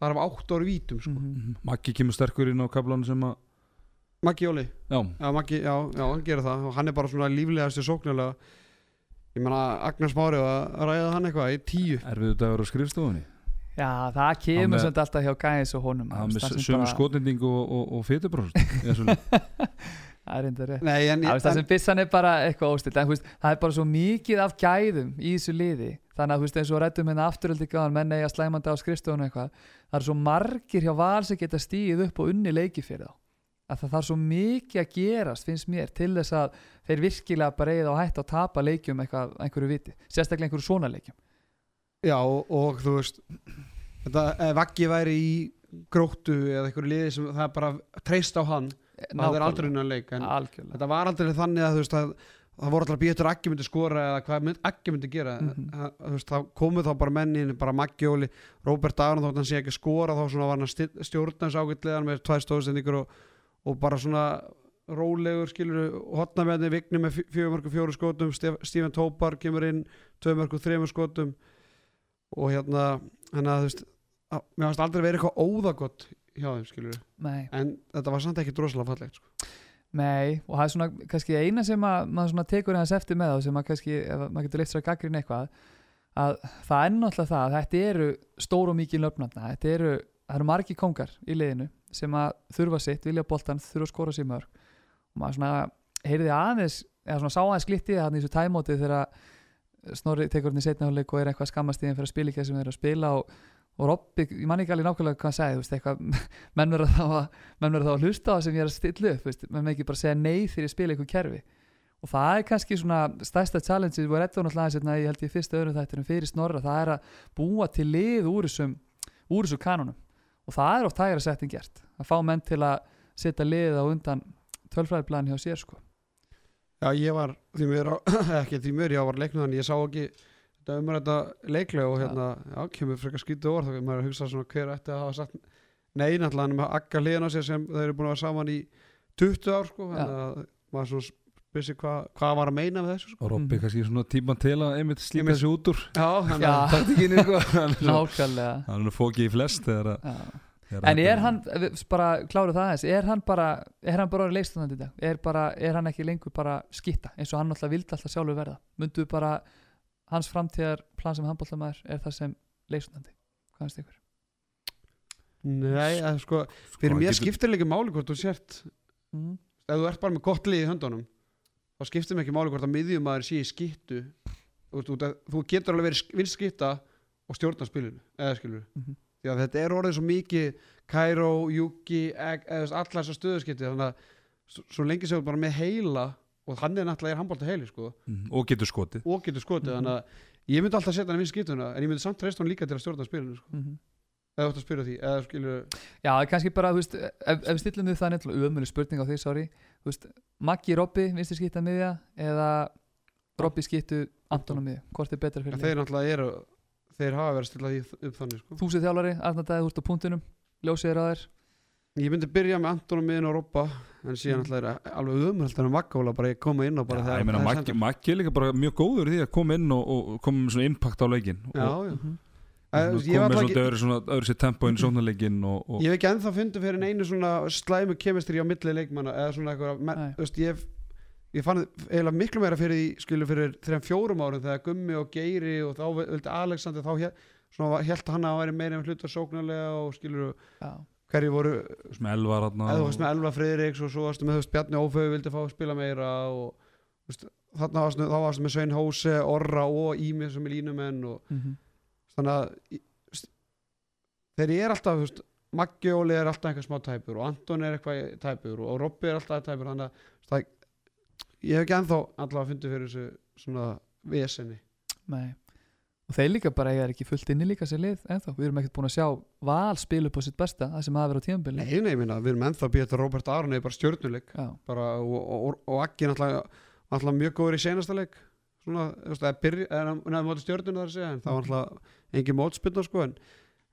það er af átt ári vítum sko Mhm. Maggi kemur sterkur inn á kablan sem að Maggi Jóli, já, já, Maggi, já, já, hann gerir það og hann er bara svona líflegastu sóknarlega ég meina Agnars Mári að ræða hann eitthvað í tíu. Erfiðu dagur á skrifstofunni. Já, það kemur með- samt alltaf hjá gæðis og honum með það sem sömu bara- skotnending og, og, og fytubróst það er enda rétt. Nei, en, Það, veist, það en sem byssan er bara eitthvað óstilt en þú veist, það er bara svo mikið af gæðum í þessu liði þannig að þú veist eins og rættum hérna afturöldi gáðan menn eiga slæmandi á skrifstofunum eitthvað það er svo margir hjá val sem geta stíð upp og unni leiki fyrir þá að það þarf svo mikið að gerast finnst mér til þess að þeir virkilega bara eigið á hætt að tapa leikjum eitthvað, einhverju viti, sérstaklega einhverju svona leikjum. Já, og, og þú veist þetta, Vaggi væri í gróttu eða einhverju liði sem það bara treyst á hann, það er aldrei innan leik en algjörlega. þetta var aldrei þannig að þú veist að það voru alltaf eftir að Aggi myndi skora eða hvað mynd, Aggi myndi gera Mhm. það, þú veist, það komu þá bara mennin bara Maggi Óli, Róbert Aron þótt hann sé ekki skora þá var hann að stjórna þessu ágætlegan með tvær stóðsendingur og, og bara svona rólegur skilur hotna með henni vigni með fjögur mörgum fjóru skotum Stephen Tópar kemur inn tvö mörgum þremur skotum og hérna þú veist að, mér fannst aldrei verið eitthvað óðagott hjá þeim skilur Nei. en þetta var samt ekki droslega fallegt sko. Nei, og það er svona kannski eina sem að maður tekur hans eftir með þá sem að kannski, ef maður getur leitt sér að gaggrín eitthvað að það er náttúrulega það að þetta eru stór og mikið löfnarna, þetta eru það eru margi kongar í liðinu sem að þurfa sitt, vilja boltan, þurfa að skora sér mörg. Og maður svona heyrði aðeins, eða svona sá aðeins glitti það í þessu tæmóti þegar Snorri tekur hann í setnafleik og er eitthvað skammast í þeim fyrir að spila ekki sem þeir eru að spila og, og Robby, ég man ekki alveg nákvæmlega hvað hann sagði, veist, eitthvað menn verður þá að, að hlusta á það sem ég er að stilla upp, veist, menn ekki bara segja nei þegar ég spila eitthvað kerfi. Og það er kannski svona stærsta challenge við erum alltaf aðeins hérna, ég held að og það er oft hægara sett en gert að fá menn til að setja liðið á undan tölfræðiplan hjá sér sko Já, ég var því á, ekki því mér, ég var leiknum þannig ég sá ekki þetta um þetta leiklega og hérna, já, kemur frekar skýtu orð þá maður að hugsa svona hver ætti að hafa sagt nei, náttúrulega hann er með akka hliðin á sér sem þeir eru búin að vera saman í 20 ár sko, Já. þannig að maður svona vissi hva, hvað var að meina með þessu sko. og Robby Mhm. kannski svona tíma til að einmitt slípa Einmitt. þessu út úr Já, taktíkinni sko er nákvæmlega hann er fókið í flest þegar að- En þetta er hann, bara kláru það aðeins, er hann bara, er hann bara orðið leikstundandi í dag? Er, bara, er hann ekki lengur bara skitta eins og hann alltaf vildi alltaf sjálfur verða? Mundu bara hans framtíðar plan sem handbóltamæður er það sem leikstundandi? Hvað finnst ykkur? Nei, að, sko, Sko, fyrir hann mér getur- skiptir ekki máli hvort þú sért Mm. ef þú ert bara með gott lið í höndunum þá skiptir mér ekki máli hvort að miðjumæður sé í skittu þú, getur alveg verið vinst skitta og stjórna spilinu eða skilur Mhm. því að þetta er orðið svo mikið Kairo, Juki, allar þessar stöðuskipti þannig að svo, lengi þú ert bara með heila og hann er náttúrulega handbólta heili sko, Mhm, og getur skotið og getur skotið Mhm. þannig að ég myndi alltaf setja hann í vinst skittuna en ég myndi samt treysta hann líka til að stjórna spilinu sko. Mm eða þú ætti að spyrja því eða Já, kannski bara, þú veist, ef, ef við stillum við það nefnilega umölu spurning á því, sorry veist, Maggi Robby, vinstri skýtta miðja eða Robby skýttu Anton á miðja, hvort er betra fyrir þeir náttúrulega eru þeir hafa verið að stilla því upp þannig sko. Þú séð þjálfari, Arnar Dæði, þú ert á punktunum Ljósið er að þér Ég myndi byrja með Anton og miðin og Robba en síðan Mm. alltaf er alveg umhald en Magga bara að koma inn og bara Já, þegar ég meina það Maggi, Maggi er líka bara mjög góður í því að koma inn og, og koma með svona impact á leikin Já, og, já. Svona ekki öðru, svona, öðru sér tempo inn í sóknarleikin og, og Ég hef ekki ennþá fundið fyrir einu svona slæmu kemistri á milli leikmanna eða svona eitthvað, ég ég fann eiginlega miklu meira fyrir því skilu fyrir þrejum fjórum árum þegar Gummi og Geiri og þá vildi Alexander þá hér, svona held hann að væri meira með hluta sóknarlega og skilur já, hverju voru sem elvar hann eða þú veist með Elva Friðriks og svo varstu með Bjarni Óföðu vildi fá að spila meira og veist, þarna varstu, þá varstu með Svein Hóse, Orra og Ími sem er línumenn og mhm, þannig að í- þú veist, þegar ég er alltaf veist, Maggi Óli er alltaf eitthvað smá tæpur og Anton er eitthvað tæpur og Robby er alltaf tæpur þannig að það, ég hef ekki ennþá allavega fundið fyrir þessu svona vesenni nei. Og þeir líka bara eiga ekki fullt inni líka sér lið ennþá, við erum ekkert búin að sjá val spila upp á sitt besta, það sem hafa verið á tíðanbili Nei, nei, minna, við erum ennþá að býja þetta Robert Aron er bara stjórnuleik og, og, og, og Aggi náttúrulega mjög góður í senasta leik svona, þú veist, eða byrja eða neða móti stjórnuna þar að segja, en það var náttúrulega engin mótspilna sko, en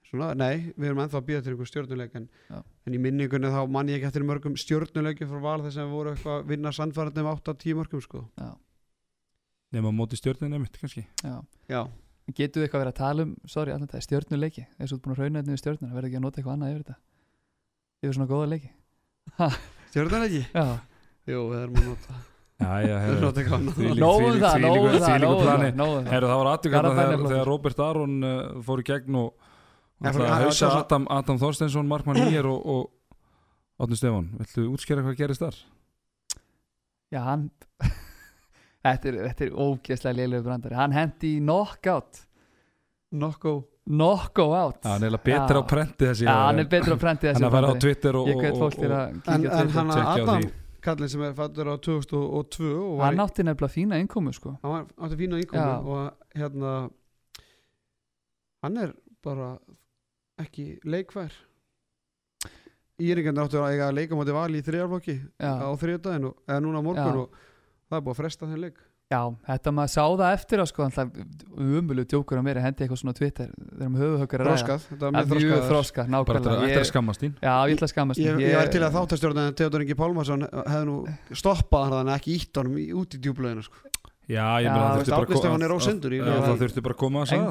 svona, nei við erum ennþá að býja til einhver stjórnuleik en, en í minningunni þá mann ég ekki eftir mörgum stjórnuleiki frá val þess að við voru eitthvað að vinna sannfærandi um 8-10 mörgum sko. Já, nema á móti stjórnina mitt kannski. Já. Já, Getur við eitthvað verið að tala um, sorry, allan það er stjörnuleiki. Eins og þú ert búin að rauna þetta við stjörnuna, verður ekki að nota eitthvað annað yfir þetta? Yfir svona góða leiki? Stjórnuleiki? Já, Jú, að að nóðum það, nóðum það, það, var aðtökk Garðabæn er þegar, Robert Aron uh, fór í gegn og að hausa Adam, Adam Þorsteinsson, Markmann Nýjar og, og Átni Stefán Viltu útskýra hvað gerist þar? Já, hann Þetta er, þetta er ógeðslega liðlegu brandari. Hann hendi í knockout. Nokko Knocko out Já, hann er Já. á prenti þessi hann er betur á prenti Hann þessi að fara á. Twitter og, að hann Tjekkja á Adam því. kallinn sem er fættur á 2002 og var Hann átti nefnilega fína innkomu sko hann átti fína íkomu Já. og hérna hann er bara ekki leikfær Íringarnir áttu að eiga að leika móti vali í þriðarflokki Já. á og- eða núna morgun Já. og það er búið að fresta þeim leik Já, þetta maður sá það eftir á sko umölu djókur á mér að hendi eitthvað svona á Twitter þeir eru með höfuhökkur að ræða. Þroskað, þetta var Það mjög er bara til nákvæmlega að, Ég- að skammast þín? Já, ég ætla að skammast Ég, mín. ég var til að þáttastjórna en Theodor Ingi Pálmarsson hefði nú stoppað hann að ekki ítt honum í- út í djúblaðinu sko. Já, ég þú það þurfti bara er að- ég- það þurfti bara að koma að sagða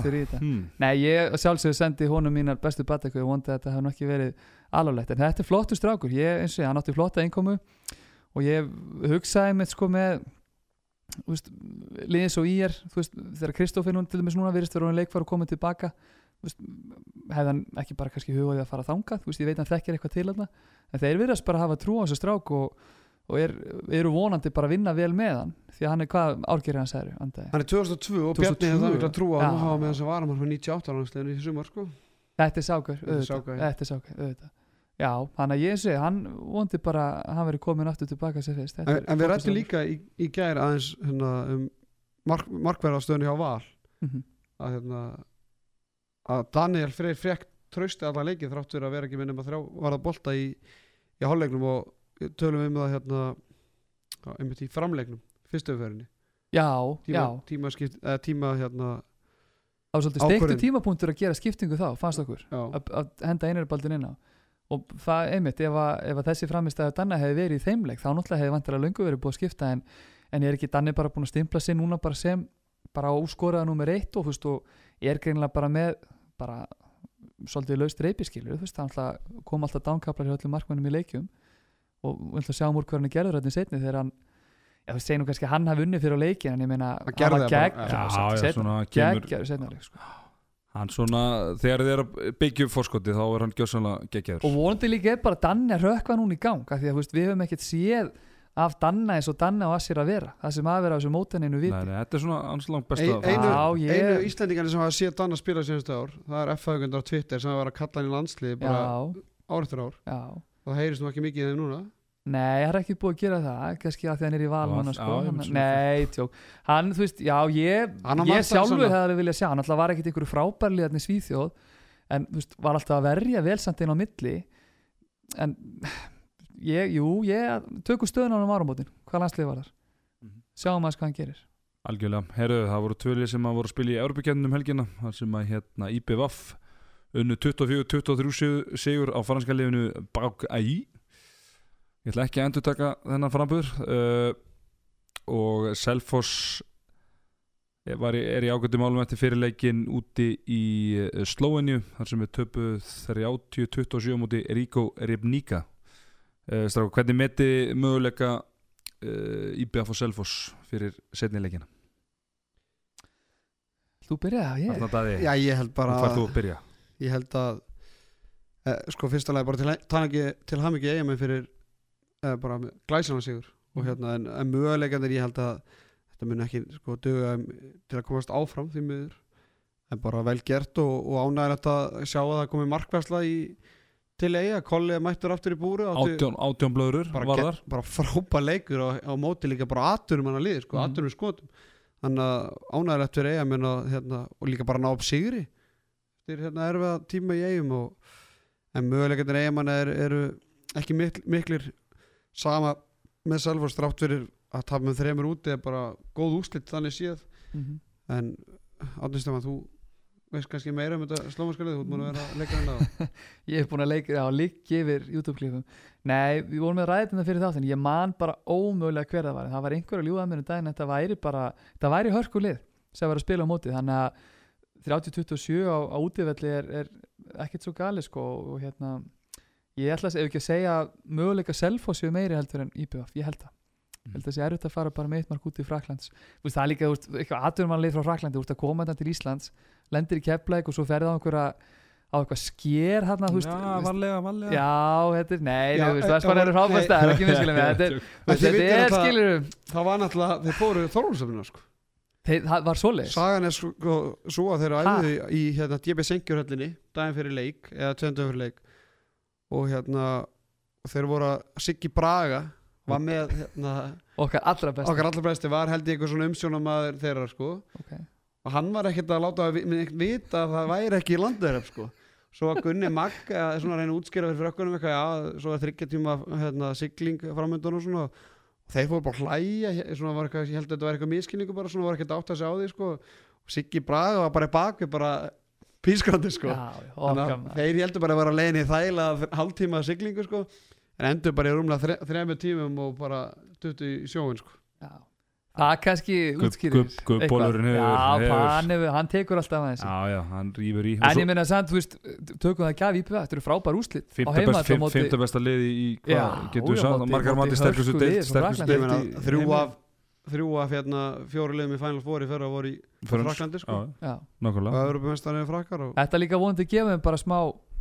liðið svo í er veist, þegar Kristófin hún til dæmis núna virðist vera hann leikfar og komið tilbaka hann ekki bara kannski hugaði að fara þangað, þú veist, ég veit hann þekkir eitthvað til hann en þeir virðast bara hafa trú á þessu strák og, og er, eru vonandi bara að vinna vel með hann, því að hann er hvað árgerið hann særi, andaði hann er 2002 og 2002. Bjarni hefði það mikla trú á hann hafa með þess að vara hann frá 98 árangsleginu í sumar sko. Þetta er sákur, Þetta er auðvitað, þetta er sákur, auðvitað Já, hann að ég segi, hann vondi bara að hann veri komin aftur tilbaka sér fyrst. En, en við rættum líka í, í gær aðeins hérna, um mark, markverðastöðunni hjá Val. Mhm. að, hérna, að Daniel Freyr frekk trausti alla leikið þrátt fyrir að vera ekki minnum að þrjá varða bolta í, í hálfleiknum og tölum um það hérna á, einmitt í framleiknum, fyrstu umferðinni. Já, tíma, já, tíma, skipt, eða, tíma hérna, það var svolítið steiktu tímapunktur að gera skiptingu þá, fannst okkur. Að, að henda einarbaldin inn á og það einmitt, ef, að, ef að þessi framistæðu Danna hefði verið í þeimleik, þá náttúrulega hefði vantilega löngu verið búið að skipta en, en er ekki Danni bara búin að stimpla sig núna bara sem bara óskoraða nummer eitt og, veist, og er greinlega bara með bara svolítið laust reypiskilur þú veist, það kom alltaf dánkaplar hjá öllum markmannum í leikjum og við ætlum að sjá múr hvað hann gerður þetta setni þegar hann Já, segir nú kannski að hann hafi unnið fyrir á leikin en ég meina, Hann já, svona kemur geggjaður setna. Hann svona, þegar þið er að byggja upp fórskoti þá er hann gjössanlega geggjaður. Og vonandi líka er bara Danni að rökva núna í gang af því að þú veist, við höfum ekkert séð af Danna eins og Danna og Assir að vera. Það sem að vera á þessu mótaninu viti. Nei, nei, þetta er svona hans langt Ein, besta einu, Já, ég- einu Íslandingarnir sem hafa séð Danna spila síðustu ár það er F-haugundar á Twitter sem hafa verið að kalla hann í landslið bara já, ár eftir ár. Já. Það heyrist nú ekki mikið í þeim núna Nei, það er ekki búið að gera það kannski að því hann er í val Já, núna já, sko. ég hann, Nei, tjók Hann, þú veist, já, ég, á ég að sjálfur sanna. hefði vilja sjá hann alltaf var ekkit einhverju frábærliðarni Svíþjóð en, þú veist, var alltaf að verja velsamt inn á milli en ég, jú, ég tökum stöðun á hann um áramótin, hvað landslið var þar Mhm. sjáum aðeins hvað hann gerir Algjörlega, herru, það voru tvölið sem að voru að spila í Európa-kennum helgina þar sem að hérna IPVAF Ég ætla ekki að endur taka þennan frambur uh, og Selfoss var í, er í ágættum málum eftir fyrirleikin úti í uh, Slóenju þar sem við töpuð 30-27 múti Ríko Ribníka uh, Strák, hvernig meti möguleika uh, IBF og Selfoss fyrir setni leikina? Þú byrjaði, ég Þarna daði, Já, ég held bara þú færð þú að byrja? Ég held að eh, sko fyrsta lagi bara til, til, til ham ekki eigamenn fyrir bara glæsana sigur. Og hérna en, en möguleikandir ég held að þetta mun ekki sko um, til að komast áfram því miður. En bara vel gert og, og ánægilegt að sjá að það komi markværsla í til eiga, Kolli er mættur aftur í búru Átjón, átjón blöður bara, bara frábær leikur á, á móti líka bara aturum hann að liði sko, Mhm. aturum skotum. Þannig að ánægilegt fyrir eigamenn og, hérna, og líka bara ná upp sigri eftir hérna erfiða tíma í eigum og, en möguleikarnir eigamann er, eru ekki mikl, miklir sama með Selfors strátt fyrir að tapa með þremur úti er bara góð úslit þannig séð. Mhm. en Átni Stefán, þú veist kannski meira um þetta slómaskalið, þú ert múin að vera að leika hérna Ég hef búin að leika, já, líka yfir YouTube-klifum Nei, við vorum með ræðina fyrir þáttin Ég man bara ómögulega hver það var. Það var einhver að ljúða mér um daginn Þetta væri bara, þetta væri hörkulið sem var að spila á móti. Þannig að 30-27 á, á útivelli er, er ekkert svo gali sko og hérna ég ætla að ef ekki að segja möguleika selfossi meiri heldur en IBF, ég held það. Ég held að það sé erfitt að fara bara með eitt mark út í Fraklands Þú veist, það er líka, veist, eitthvað aðdurmanlið frá Fraklandi, þú veist að koma þetta til Íslands lendir í Keflæk og svo ferði á einhverja á eitthvað sker hérna, Já, varlega, varlega. Já, þetta er, nei, Já, þú veist, eh, Vestmann eru nei. frábært stæðar, ekki minnskilega með þetta er, þú veist, þið þetta vitið er, náttúrulega- skilur það var náttúrulega, þeir fóru Þorlúsöfnuna sko. Það var svoleiðis. Sagan er sko svo að þeir Ha? æfðu í, hérna DB Sengjurhöllinni daginn fyrir leik, eða tvendu fyrir leik og hérna þeir voru að Siggi Braga var með hérna, okkar allra best okkar allar besti var held ég eitthvað svona umsjónamaður þeirra sko. Okay. og hann var ekkert að láta vi- mig vita að það væri ekki í landur sko. Svo að Gunni Magg að reyna útskýra fyrir frökkunum eitthvað, já, svo að þryggja tíma hérna, sigling framöndan og svona. Og þeir fóru bara hlæja svona var eitthvað, ég held að þetta var eitthvað miskilningu bara svona var ekkert átt að sjá því sko. Og Siggi Braga var bara í baki bara pískrandi sko. Já, okkar þeir heldur bara að vera að leiðin í þæla hálftíma siglingu sko en endur bara í rúmlega þre, þremur tímum og bara 20 í sjóin sko. Já. það kannski hefur- já, hefur- hann, hefur, hann tekur alltaf að þessu Já, já, hann rýfur í. En ég meina samt, þú veist, tökum það gaf íbjöð þetta eru frábær úslit á Fymta besta liði í hvað, getur við sagt, margar mati sterkustu í þrjú af þrjú af hérna fjóri liðum í Final Four í fyrra voru í Fyrir Fraklandi sko. Og nákvæmlega. Europamestarinn er frakkar og Þetta líka vonandi gefa þeim bara smá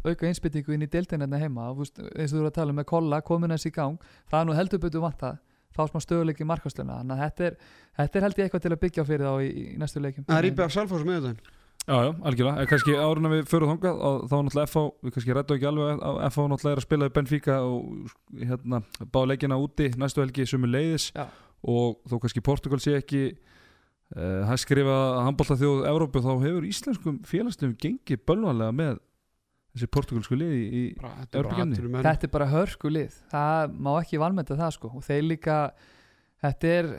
auka einspyttingu inn í deildin hérna heima. Veist, eins og þú eru að tala um með kolla komin þessi í gang það er nú heldur betur vant að fá smá stöðuleik í markastluna þannig að þetta er, þetta er held ég eitthvað til að byggja á fyrir þá í, í næstu leikum það er íbjöð af Salfors með þetta Já, já, algjörlega, en kannski árun að við förum þangað og þá er náttúrulega FH, við kannski rættu ekki alveg að FH náttúrulega er að spila í Benfica og hérna, bá leikina úti næstu helgi sumu leiðis Já. Og þó kannski Portugal sé ekki uh, hægt skrifa handbólta þjóð Evrópu þá hefur íslenskum félagslegum gengið bölvanlega með þessi portugalsku liði í, Bara, þetta er bara er hörku lið. Það má ekki valmenta það sko. Og þeir líka þetta er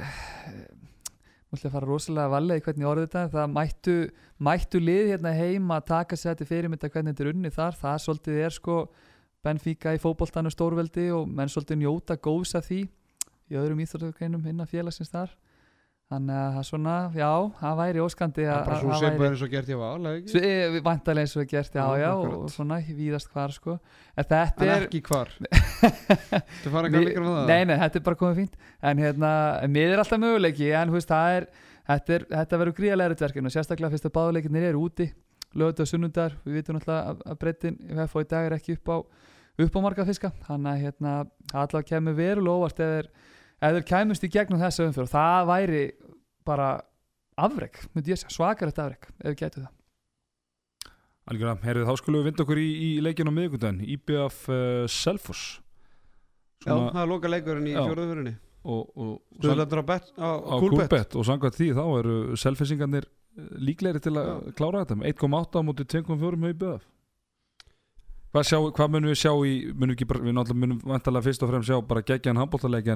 múlið að fara rosalega valið í hvernig orðið þetta það mættu, mættu lið hérna heima að taka sér þetta fyrirmynda hvernig þetta er unni þar. Það svolítið er sko Benfica í fótboltanu stórveldi og menn svolítið njóta góðs af því í öðrum íþróttagreinum innan félagsins þar þannig að það svona, já, það væri óskandi það að bara að svo það sem er eins og gert ég var alveg Svo, ekki Vantarlega eins og er gert, já, Já, já, akkurat. og svona víðast hvar, sko. En þetta en er... ekki hvar þú fara eitthvað Mér- líka með það Nei, nei, þetta er bara komið fínt. En hérna, mér er alltaf möguleiki, en þú veist, það er, þetta, þetta verður gríðarlega erutverkinu, sérstaklega fyrst að báðuleikinir eru úti, lögut og sunnundar, við vitum alltaf að, að breytin í FH í dag er ekki upp á, upp á marga fiska, þannig að hérna, ef þeir, kæmust í gegnum þessu umfyrir, það væri bara afrek, myndi ég segja, svakalegt afrek, ef við getum það. algjörlega, herrið þá skulum við vinda okkur í, í leikinu á miðvikudaginn, IBF uh, Selfoss. Já, það er loka leikurinn í og Stöðlendur á, bet, á, á Kúlbett Kúlbett og samkvæmt því þá eru selfisingarnir líklegri til að Já. klára þetta. Með 1,8 á móti 2,4 með IBF hvað, hvað munum við sjá í munum við ekki bara, við náttúrulega munum vantarlega fyrst og fremst sjá bara geggjan handbóltaleik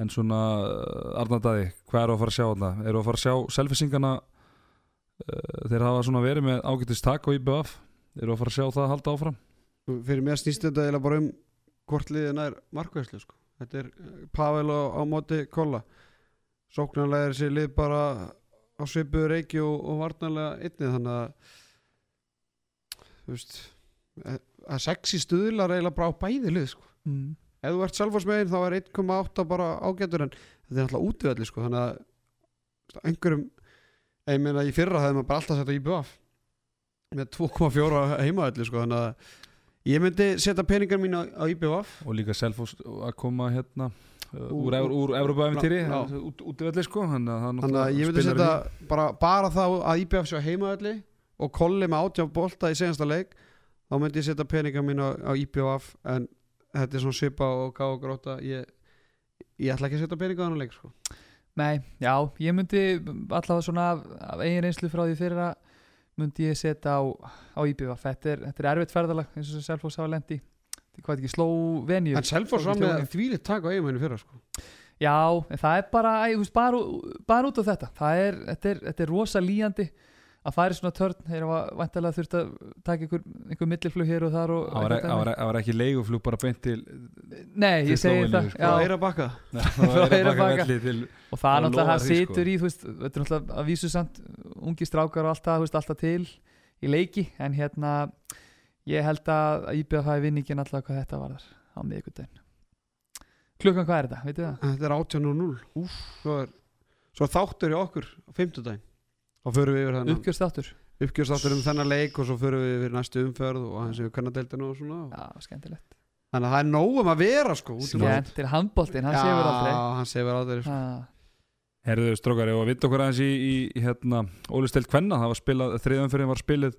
en, svona uh, Arnardæði, hvað eru að fara að sjá þarna eru að fara að sjá selfisingarna uh, þeir hafa svona verið með ágætist tak á IBF eru að fara að sjá það að halda áfram fyrir mér snýst þetta eiginlega bara um hvort liðin er markvæslu sko. þetta er eh, Pavel á, móti Kolla sóknarlega er sér lið bara á svipuðu reiki og, og varnarlega einnig þannig að þú veist eh, að sexi stuðlar eiginlega bara á bæði lið sko. Mm. Ef þú ert Selfoss megin þá er 1,8 bara ágætur en þetta er náttúrulega útvöldi sko þannig að einhverjum ég meina í fyrra hefði maður bara alltaf sett á IBF með 2,4 heimaöldi sko þannig að ég myndi setja peningar mín á, á IBF og líka Selfoss að koma hérna Úr- úr, úr, úr Evropaæfintýri Já. út, út í velli sko þannig að þannig að ég myndi setja bara, bara þá að IBF sé á heimaöldi og kolli með átjá bolta í senasta leik þá myndi ég setja peningar mín á, á IBF en þetta er svona svipa og gá og gróta ég, ég ætla ekki að setja peningar á hann leik sko. Nei, já, ég myndi allavega svona af, af eigin reynslu frá því fyrir að myndi ég setja á, á IBF þetta er, þetta er erfitt ferðalag eins og sem Selfoss hafa lendi þetta er hvað ekki Slóvenju en Selfoss var með þvílitt tak á eiginmennu fyrra sko. Já, en það er bara, þú veist, bara, bara út á þetta. Það er, þetta er, þetta er rosa líjandi að fara í svona törn þeir hafa vantilega þurft að taka einhver, einhver milliflug hér og þar og Það var, var, það var ekki leiguflug bara beint til Nei, til ég segi það sko. og já, eira bakka Það var Eyrarbakka. baka velli til og það er náttúrulega, það því, sko. situr í þetta er náttúrulega að vísu samt ungi strákar og allt það, þú veist, alltaf til í leiki, en hérna ég held að IBF hafi vinningin alltaf hvað þetta var þar á miðvikudaginn klukkan hvað er þetta, veitu það? þetta er 18.00 svo, er- svo þáttur í okkur á fimmtudaginn og förum við yfir þennan uppgjörstáttur, uppgjörstáttur um þennan leik og svo förum við yfir næstu umferð og hans yfir kannadeildinu og svona. Já, skemmtilegt. Þannig að það er nógum að vera sko út um allt. skemmt, til handbóltin, hann séur aldrei. Já, hann sefur aldrei sko. ah, Herðu strókari og við okkur aðeins í, í, í hérna, Ólistelt Kvenna, það var spilað þriðanfyrir var spilið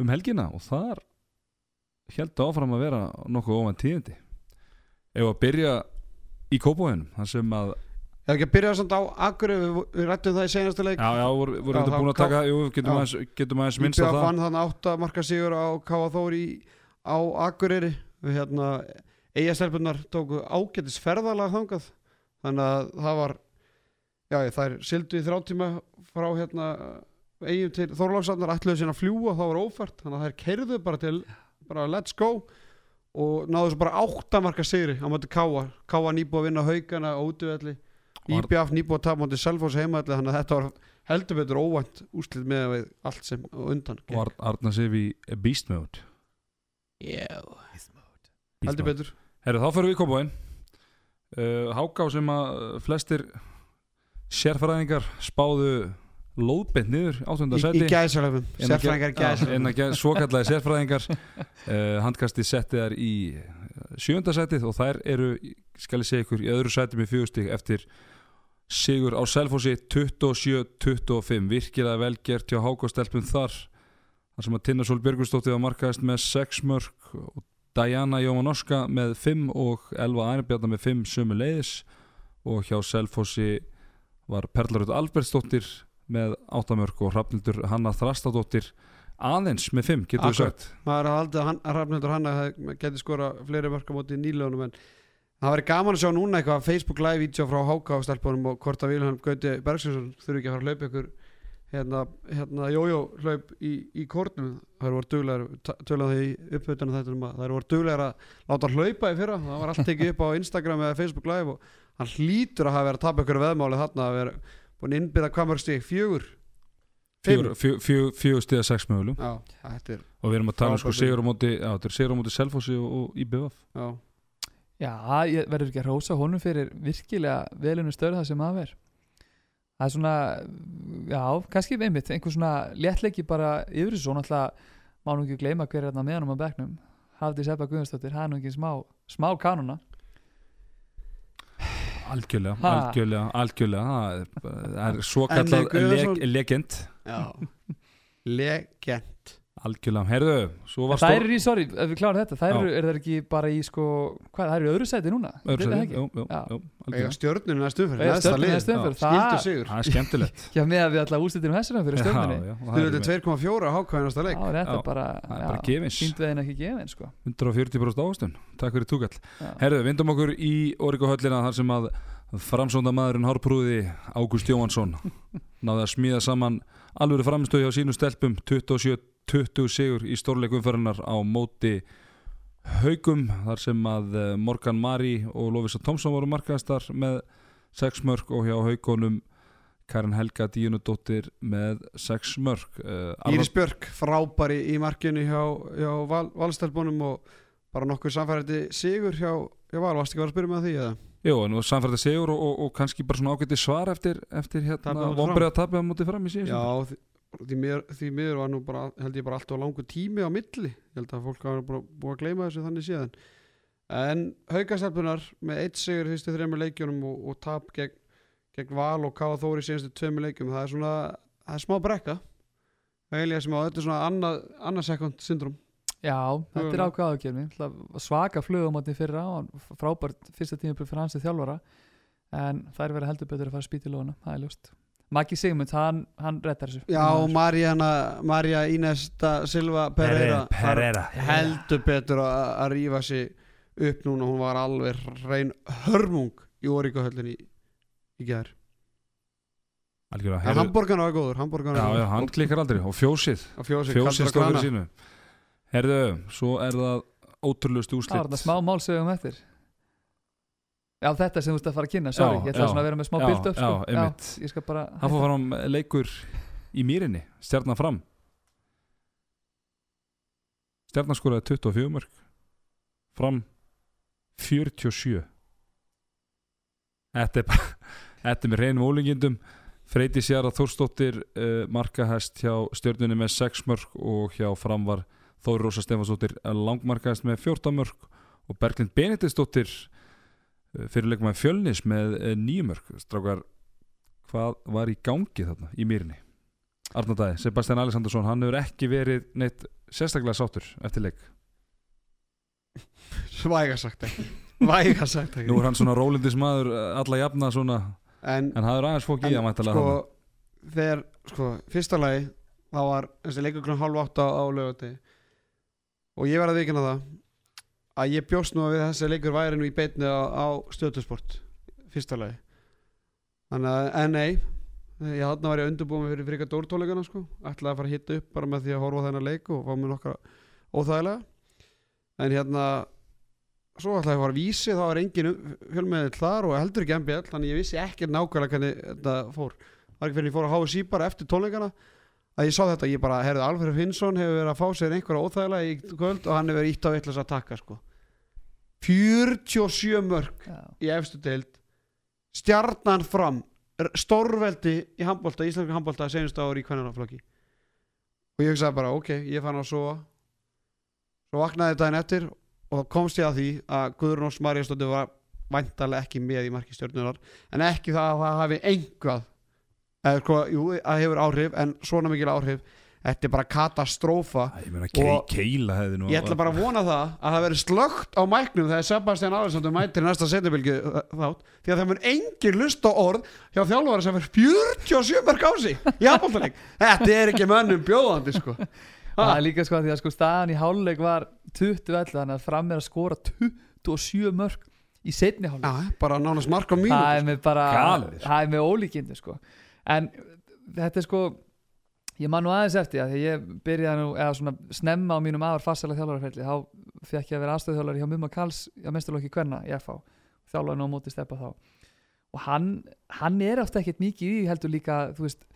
um helgina og þar held áfram að vera nokkuð ofan tíðindi. Ef að byrja í kópóinum þar sem að, Ef ekki að byrja samt á Akkur við, við rættum það í senastu leik. Já já, voru, voru þetta búin að taka jú, getum, Já. aðeins, getum aðeins minnst IBF það. þannig átta marka sigur á Káa Þóri á Akureyri. Við hérna eigastelpunar tóku ágætis ferðalag þangað. Þannig að það var já þær sildu í þráttíma frá hérna eigum til Þorláksarnar ætluðu sín að fljúa þá var ófært. Þannig að þær keirðu bara til bara let's go og náðu svo bara átta marka sigri á móti Káa Káa nýbúið að vinna haugana á útvelli IBF nýbúið að tapa móti Selfoss heimaðli þannig að þetta var heldur betur óvænt úslit með allt sem undan gekk. og Ar Arna Sif í Beast Mode? Já, Beast heldur Mode. betur. Herru, þá fyrir við í kópóin uh, Háká sem að flestir sérfræðingar spáðu lóðbent niður áttunda Í, sæti. í gæðsalöfum, sérfræðingar já, gæðsalöfum svokallaði sérfræðingar. Uh, handkasti setti þær í sjönda sætið og þær eru skal ég segja ykkur í öðru sæti með fjögustík eftir sigur á Selfossi 27-25 virkilega velgert hjá Hákostelpum þar þar sem að Tinna Sól Björgustóttir var markaðist með 6 mörg og Diana Jómanorska með 5 og Elva Ænibjarnar með 5 sömu leiðis og hjá Selfossi var Perlarud Albertsdóttir með 8 mörg og Hrafnildur Hanna Þrastadóttir aðeins með 5 getur við sagt? Maður aldrei að Rafnildur Hanna geti skora fleiri mörg á móti í nýlögunum en það væri gaman að sjá núna eitthvað Facebook live vídeo frá Háka á stelpunum og hvort að Vilhelm Gauti Bergsjónsson þurfi ekki að fara að hlaupa ykkur hérna, hérna jójó hlaup í, í kórnum. Það voru duglegar, töluðan því uppveitunum þetta um að það voru duglegar að láta hlaupa í fyrra, það var allt tekið upp á Instagram eða Facebook live og hann hlýtur að hafa verið að tapa ykkur veðmáli þarna að vera búin innbyrða hvað mörg stík, fjögur fjögur, stiða 6 mögulegum Já, þetta er, og við erum að tala um sko sigur á móti já, þetta er sigur á móti Selfossi og, og IBF já. Já, ég verður ekki að rósa honum fyrir virkilega velinu störð það sem að ver það er svona já, kannski einmitt, einhver svona léttleiki bara yfir þessu, svona alltaf má nú ekki gleyma hver er þarna með hann á bekknum. Hafdi Seppa Guðarsdóttir, það er nú ekki smá smá kanuna algjörlega, algjörlega, algjörlega. Það er, er svo kallað legend Legend. Algjörlega, herðu, svo var Það stór eru í, sorry, ef við klárum þetta það eru, er það ekki bara í sko hvað, það eru í öðru sæti núna? Öðru er ekki? jú, jú, jú, algjörlega. stjörnunum næstu stjörnunni lið. næstu Já, það- það er skemmtilegt. Já, með að við alltaf úrslitum hessuna fyrir og Þú er 2,4 á hákvæði næsta leik. Er það er bara veginn ekki gefin, sko. 140% ávastun, takk fyrir túkall. Herðu, vindum okkur í Origo höllina þar sem að framsónda maðurinn Hárprúði Ágúst Jóhansson náði að smíða saman alvöru framstöð hjá sínu stelpum 27-20 sigur í stórleikumferðinar á móti haugum þar sem að eh, Morgan Mari og Lovisa Tomsson voru markaðastar með 6 mörg og hjá haugunum Karin Helga Díunudóttir með 6 mörg uh, Íris Björk frábæri í markinu hjá, hjá val, valstelbunum og bara nokkuð samfærandi sigur hjá ég var, varst ekki að vera að spyrja með því eða? Jú, en þú samfærði sigur og, og, og kannski bara svona ágætti svar eftir, eftir hérna á vombrið að tapja mútið fram í síðan Já, því, því, miður, var nú bara, held ég bara alltaf langur tími á milli. Ég held að fólk hafa bara búið að gleyma þessu þannig síðan. En haukastelpunar með eitt sigur í fyrstu þrejum leikjunum og, og tap gegn, gegn Val og Káða Þóri í síðustu tveimur leikjum það er svona, það er smá brekka. Eilíða sem á, þetta er svona annað, annað sekund syndrom Já, þetta er ákvað ágjörni svaka flugum á því fyrra á frábært fyrsta tíma fyrir hans til þjálfara. En það er verið heldur betur að fara að spýta í lóna það er ljóst. Maggi Sigmund, hann, hann rettar þessu. Já, Maria Inesta Silva Pereira, Pereira. heldur betur að, að rífa sig upp núna, hún var alveg reyn hörmung í Óríkahöllinni í, í gær. Algjörlega, En Hamborgarna var góður, Já, já, hann klikkar aldrei. Og fjósið. Fjósið kaldur stóður sínu Herðu, svo er það ótrúlust Það var þetta smá málsögum eftir. Já, þetta sem þú ert að fara að kynna, sorry. Já, Ég ætla já. svona að vera með smá Já, bild upp já, sko. Ég skal bara Það fór fram leikur í mýrinni Stjarnan fram. Stjarnan skoraði 24 mörg Fram 47 Þetta er bara Þetta er með reynum ólingindum Freyti Sjara Þórsdóttir uh, markahæst hjá stjörnunni með 6 mörg og hjá fram var Þóri Rósa Stefansdóttir langmarkahæst með 14 mörg og Berglind Benediktsdóttir uh, fyrirleikum með fjölnis með 9 mörg strákar hvað var í gangi þarna í mýrinni? Arnardæði, Sebastian Alexandersson hann hefur ekki verið neitt sérstaklega sáttur eftir leik. Væga sagt ekki. Væga sagt ekki. Nú er hann svona rólindis maður eh, alla jafna svona, En, en það er aðeins fók í að mættalega sko, þegar, sko, fyrsta lagi þá var þessi leikur klukkan hálf átta á lögati og ég verði að vikina það að ég bjóst nú að við þessi leikur væri nú í beitni á, á stöðtusport fyrsta lagi. Þannig að, en nei ég var ég að undirbúa mig fyrir frika dórtóleikana sko, ætlaði að fara að hitta upp bara með því að horfa þennan leik og fá mér nokkra óþægilega. En hérna svo ætlaði að fara að vísi þá var engin fjölmiðill þar og heldur ekki MBL þannig ég vissi ekki nákvæmlega hvernig þetta fór. Það var ekki fyrir ég fór að háa sí bara eftir tónleikana að ég sá þetta, ég bara, herðu Alfred Finnsson hefur verið að fá sér einhverja óþægilega í kvöld og hann hefur verið ítt á eitthvað að taka sko. 47 mörg Já. í efstu deild stjarnan fram stórveldi í handbólta, íslenska handbólta senust ári í kvennanaflokki og ég hugsaði bara, ok, ég fann að sofa. Svo vaknaði daginn eftir og komst ég að því að Guðrún Ós Maríastóttir var væntalega ekki með í marki stjórnunar en ekki það að það hafi einhvað eða sko, jú, það hefur áhrif en svona mikil áhrif. Þetta er bara katastrófa. Æ, ég meina kei, Og- keila hefði nú Ég ætla bara að vona það að það veri slögt á mæknum þegar Sebastian Alessandur mætir næsta setjabilgi þátt. Því að það mun engin lust á orð hjá þjálfara sem verður 47 mörg á sig í handbóltaleg Þetta er ekki mönnum bjóðandi sko. Það er líka sko að því að sko staðan í háluleik var 20-11 þannig að fram er að skora 27 mörg í setni háluleik bara nánast mark á mínu það er með er ólíkindi sko en þetta er sko ég man nú aðeins eftir að því ég byrjaði nú eða svona snemma á mínum aðar farsæla þjálfarferli þá fekk ég að vera aðstöðþjálfari hjá Mumma Karls á mesturlokki Kvenna í FH þjálfaði nú á móti steppa þá. Og hann, hann er ofta ekkert mikið í heldur líka þú veist,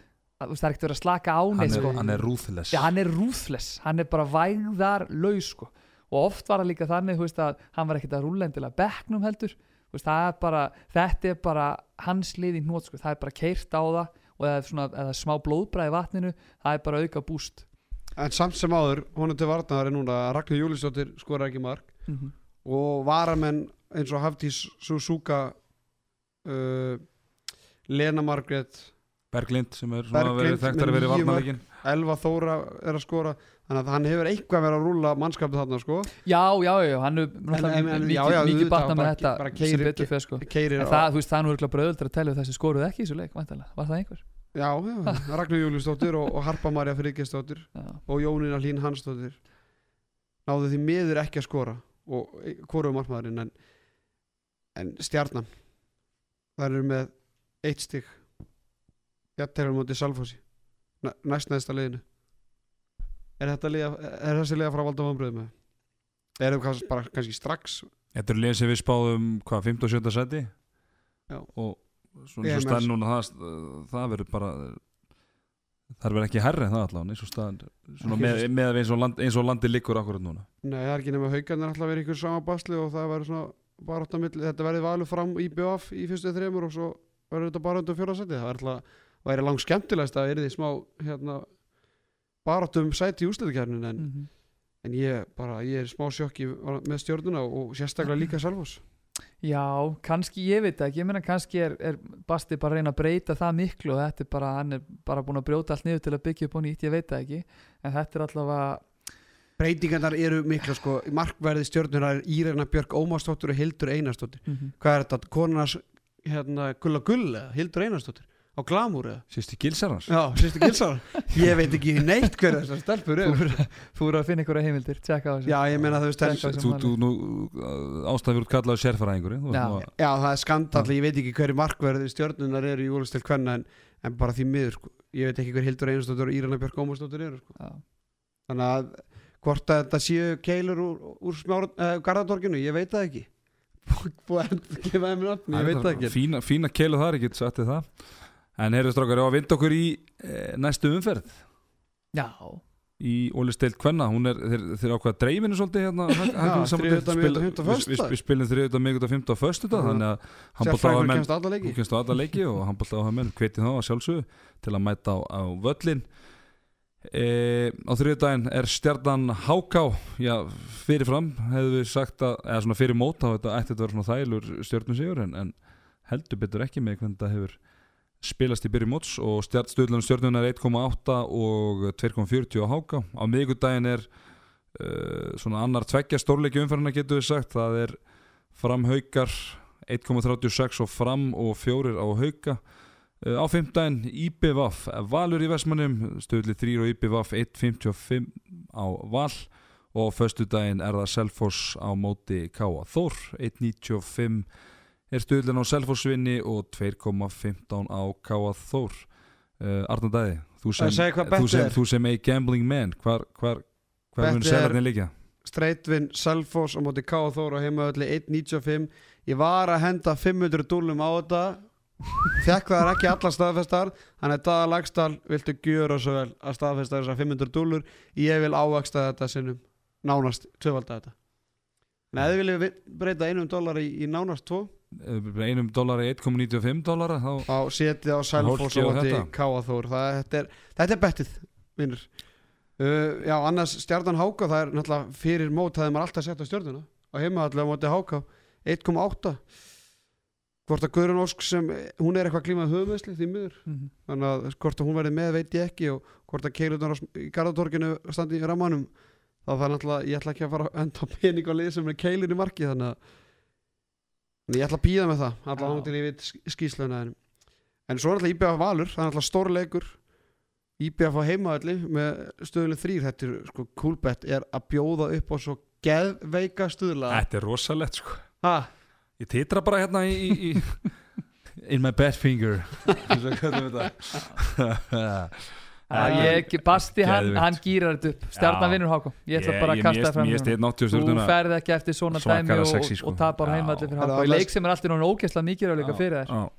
að, það er ekkert verið að slaka á neitt sko. hann er ruthless. Já, hann er ruthless, hann er bara vægðar laus sko. og oft var það líka þannig veist, að hann var ekkert að rúlla endilega bekknum heldur veist, það er bara, þetta er bara hans lið í hnót sko. það er bara keirt á það og eða, svona, eða smá blóðbræði í vatninu það er bara auka búst En samt sem áður, honum til varnaðar er núna Ragnar Júlisdóttir skorar ekki mark mm -hmm. og varamenn eins og Hafdís Suzuka uh, Lena Margrét Berglind sem er svona Berglind verið þekktar að níu varnarleikin Elva Þóra er að skora þannig að hann hefur eitthvað verið að rúlla mannskapið þarna sko. Já, já, já, hann er mikið, batna með þetta bara sem keyrir- betur fyrir sko. keirir en það, þú veist, það er nú örugglega bara auðvitað að tellja þessi skoruð ekki í þessu leik, væntanlega, var það einhver? Já, já, Ragnar Júliusdóttir og, og Harpa Marja Friðgestóttir Já, og Jónína Hlín Hansdóttir náðu því miður ekki að skora og hvorum markmaðurinn en, en stjarnan það eru með eitt stig. Jættelur móti Salfossi Næ- næst næsta liðinu er liða, er þessi liða frá valda vambröðum með erum kannski, bara kannski strax Þetta er liðin sem við spáðum hvað, 5. og 7. seti Já. og svona svo er staðan með- núna það, það verður bara það verður ekki herri það allan eins og staðan svona Ekki með, með eins, og land, eins og landi liggur akkurat núna Nei, það er ekki nema haugarnir alltaf verið ykkur sama basli og það var svona milli, þetta verði valur fram í BF í fyrstu þreymur og svo verður þetta bara undir fjóra seti það verður alltaf, væri langt skemmtilegast að er því smá hérna, baráttum sæti í úsliðkjarnin en, Mhm. en ég bara, ég er smá sjokki með stjórnuna og sérstaklega líka Salfos Já, kannski, ég veit ekki, ég meina kannski er, er Basti bara að reyna að breyta það miklu og þetta er bara, hann er bara búin að brjóta allt niður til að byggja upp á nýtt, ég veit það ekki. En þetta er allavega, breytingarnar eru mikla sko, markverði stjórnuna er Írena Björk Ómarsdóttur og Hildur Einarsdóttir. Mm hvað er þetta, konarnas hérna, gulla gull eða Hildur Einarsdóttir á glamúr eða Sýsti Gilsarans Já, sérstu gilsar Ég veit ekki neitt hver þessar stelpur eru þú eru að finna ykkur heimildir, tjekka á þessu Já, ég meina á þess, þessu. Þú, þú nú ástæður út kallaðu sérfæraðingur Já. Já, það er skandall Ég veit ekki hverju markverði stjórnunar eru í úrstil kvenna en, en bara því miður sko. Ég veit ekki hver Hildur Einarsdóttir og Írena Björk Ómarsdóttir eru sko. Já. Þannig að hvort að þetta séu keilur úr, úr smára, uh, Garðatorginu, ég veit það ekki Búið að gefa þeim nafn, ég veit það ekki Fína, fína keilu þar, ég get sagt þið það En heyrðu strákar, ég á að vinda okkur í e, næstu umferð? Já, í Óli Steilt Kvenna hún er, þeir, þeir ákveða dreifinu svolítið hérna, Já, þriðjudag, miðvikudag, fimmtudag, við, spilum þriðudag, miðgudag, fimmtudag, föstudag Já. þannig að menn kemst alla þú leiki kemst á alla leiki og handbólta á menn hveti þá að sjálfsögðu til að mæta á, á völlin e, á þriðudaginn er stjarnan Háká já, fyrirfram hefðu við sagt að, eða svona fyrir mót þá þetta ætti þetta að vera svona þælur stjörnum sigur en, en heldur betur ekki með hvernig þetta hefur spilast í byrju móts og stjörnuna er 1,8 og 2,40 á Háká á miðgudaginn er uh, svona annar tveggja stórleiki umferðina getur við sagt. Það er fram haukar 1,36 og fram og fjórir á hauka. Uh, á fimmdæn IBVF Valur í Vestmannum stöðli 3 og IBVF 1.55 á Val. Og á föstudaginn er það Selfoss á móti Káa Þór 1.95 er stöðlun á Selfossvinni og 2.15 á Káa Þór. Uh, Arnur Dæði þú sem, þú sem, er. þú sem a gambling man hvar, hvar, hvar mun Bettið er- selarnir liggja? Streitvin, Selfoss á móti K.A. Þór og heimaölli 1.95 Ég var að henda 500 dúlum á þetta. Fekk það ekki allar staðfestar. Þannig að Daða Lagstall viltu gjöra svo vel að staðfesta þessar 500 dúlur Ég vil ávaksta þetta sinnum. Nánast tvöfalda þetta. Nei, þið viljum vi- breyta einum dólar í, í nánast tvo. Eh, einum dólar í 1,95 dólara þá á setið á Hólki og á móti þetta. Er, þetta er bettið, vinnur uh, Já, annars stjarnan Háka það er náttúrulega fyrir mót það er maður alltaf sett á stjörnuna. Á heimaðallega móti Háka 1.8 hvort að Guðrun Ósk sem hún er eitthvað klímað höfumessli því miður. Mhm. þannig að hvort að hún verði með veit ég ekki og hvort að keilunar í Garðatorginu standi í rammanum þá það er náttúrulega, ég ætla ekki að fara að enda pening á lið sem er keilin í marki þannig að ég ætla að píða með það Já. hún til ég veit skýsluna en, en svo er alltaf IBF Valur það er alltaf stórleikur. IBF á heimaðalli með stöðuleg þrýr þetta er sko coolbet er að bjóða upp á svo geðveika stöðla Þetta er rosalegt sko. Ha, Ég titra bara hérna í, í, í In my bad finger. Svo kallum við þetta. Já, ég, Basti, hann, hann gýrar þetta upp. Stjarnan Já. vinnur háká Ég ætla bara að kasta það fram 80 Þú ferð ekki eftir svona dæmi og, sexy, sko. og tapar Já. heimalli fyrir háká Í leik sem er alltaf náttúrulega ógæslega mikið líka fyrir þær. Já.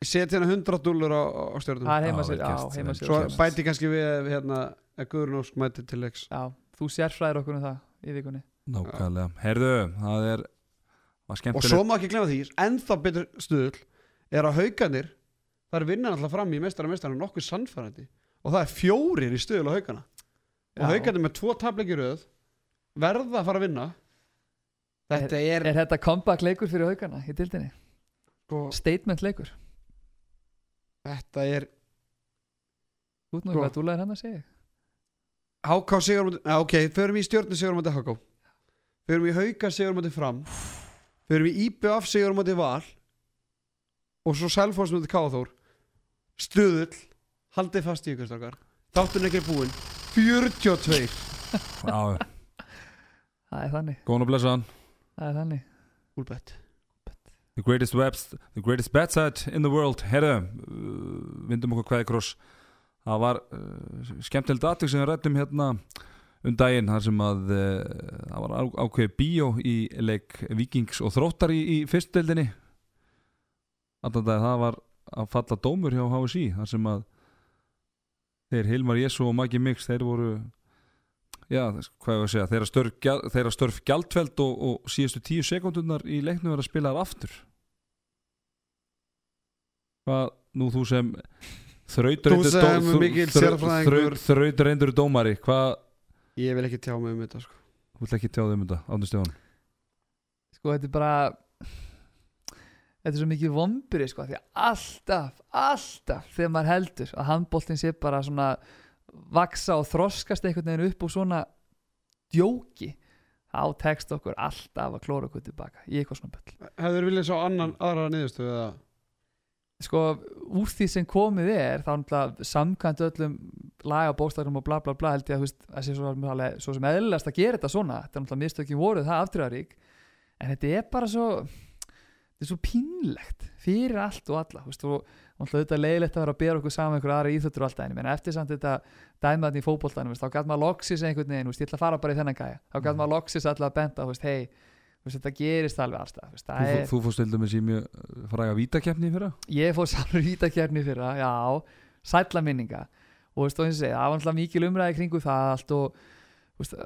ég seti hérna 100 dúlur á, á stjörnum. Það er Já, heima sér, vel já, gert, heima vel sér svo bæti kannski við hérna, að Guðrun Ósk mæti til leiks. Já, þú sérfræðir okkur um það í vikunni. Nákvæmlega. Herðu, það er var og svo má ekki glemma því ennþá betur stuðul er að hauganir það er vinnan alltaf fram í mestara mestara nokkuð sannfærandi og það er fjórir í stuðul á haugana. Og Já. hauganir með tvo tapleiki í röð verða að fara að vinna. Þetta er, Er þetta comeback leikur fyrir haugana í dildinni? sko, Statement leikur? Þetta er Út nú hvað dúlaðir hann að segja HK sigur á móti, ja, ok, förum í stjórnu sigur á móti HK förum í hauga sigur á móti fram. Förum í IBF sigur á móti val. Og svo Selfoss móti Káþór. Stuðull haldið fast í ykkur stakar þátturinn ekki er búinn 42 Já, Það er þannig, góðan og blessaðan. Það er þannig. Úlbett. The greatest webs, the greatest bet site in the world. Herðu, uh, vindum okkur hvaði kross. Það var uh, skemmtilegt aðtök sem við rættum hérna um daginn þar sem að uh, það var á, ákveði bíó í leik Vikings og Þróttar í, í fyrstdeildinni Alltaf það var að falla dómur hjá HSI þar sem að þeir Hilmar Jesu og Maggi Mix þeir voru já, hvað ég var að segja þeirra störf, þeirra störf gjaldfeld og, og síðustu tíu sekundunar í leiknum er að spila þar aftur. Hvað, nú þú sem reyndur dómari hvað, Ég vil ekki tjá mig um þetta sko. þú vill ekki tjáða um þetta Átni Stefán? Sko þetta er bara þetta er svo mikið vombri sko því að alltaf, alltaf þegar maður heldur að handbóltin sé bara svona vaksa og þroskast einhvern veginn upp úr svona djóki þá tekst okkur alltaf að klóra okkur tilbaka í eitthvað svona böll Hefur viljað svo annan aðra niðurstöðu eða? Sko úr því sem komið er þá náttúrulega samkvæmt öllum laga bókstæðum og bla bla bla held ég að þú veist, að sé svo, alveg, svo sem eðlilegast að gera þetta svona. Þetta er náttúrulega mistökin voruð það aftrjárík en þetta er bara svo þetta er svo pínlegt fyrir allt og alla veist, og þetta er leiðilegt að vera að bera okkur saman einhverja aðra íþjóttur og allt það en eftir samt þetta dæmaðan í fótboltanum veist, þá gæt maður loksis einhvern veginn, veist, ég ætla að fara bara í þennan gæja þá gæt maður loksis alltaf að benda hei, þetta gerist alveg allstað þú er, þú fórst í mjög uh, fræga vítakefni fyrir ég fór sálur vítakefni fyrir það, já, sætla minninga og þú veist, og segja, það var náttúrulega mikil umræði kringu það allt og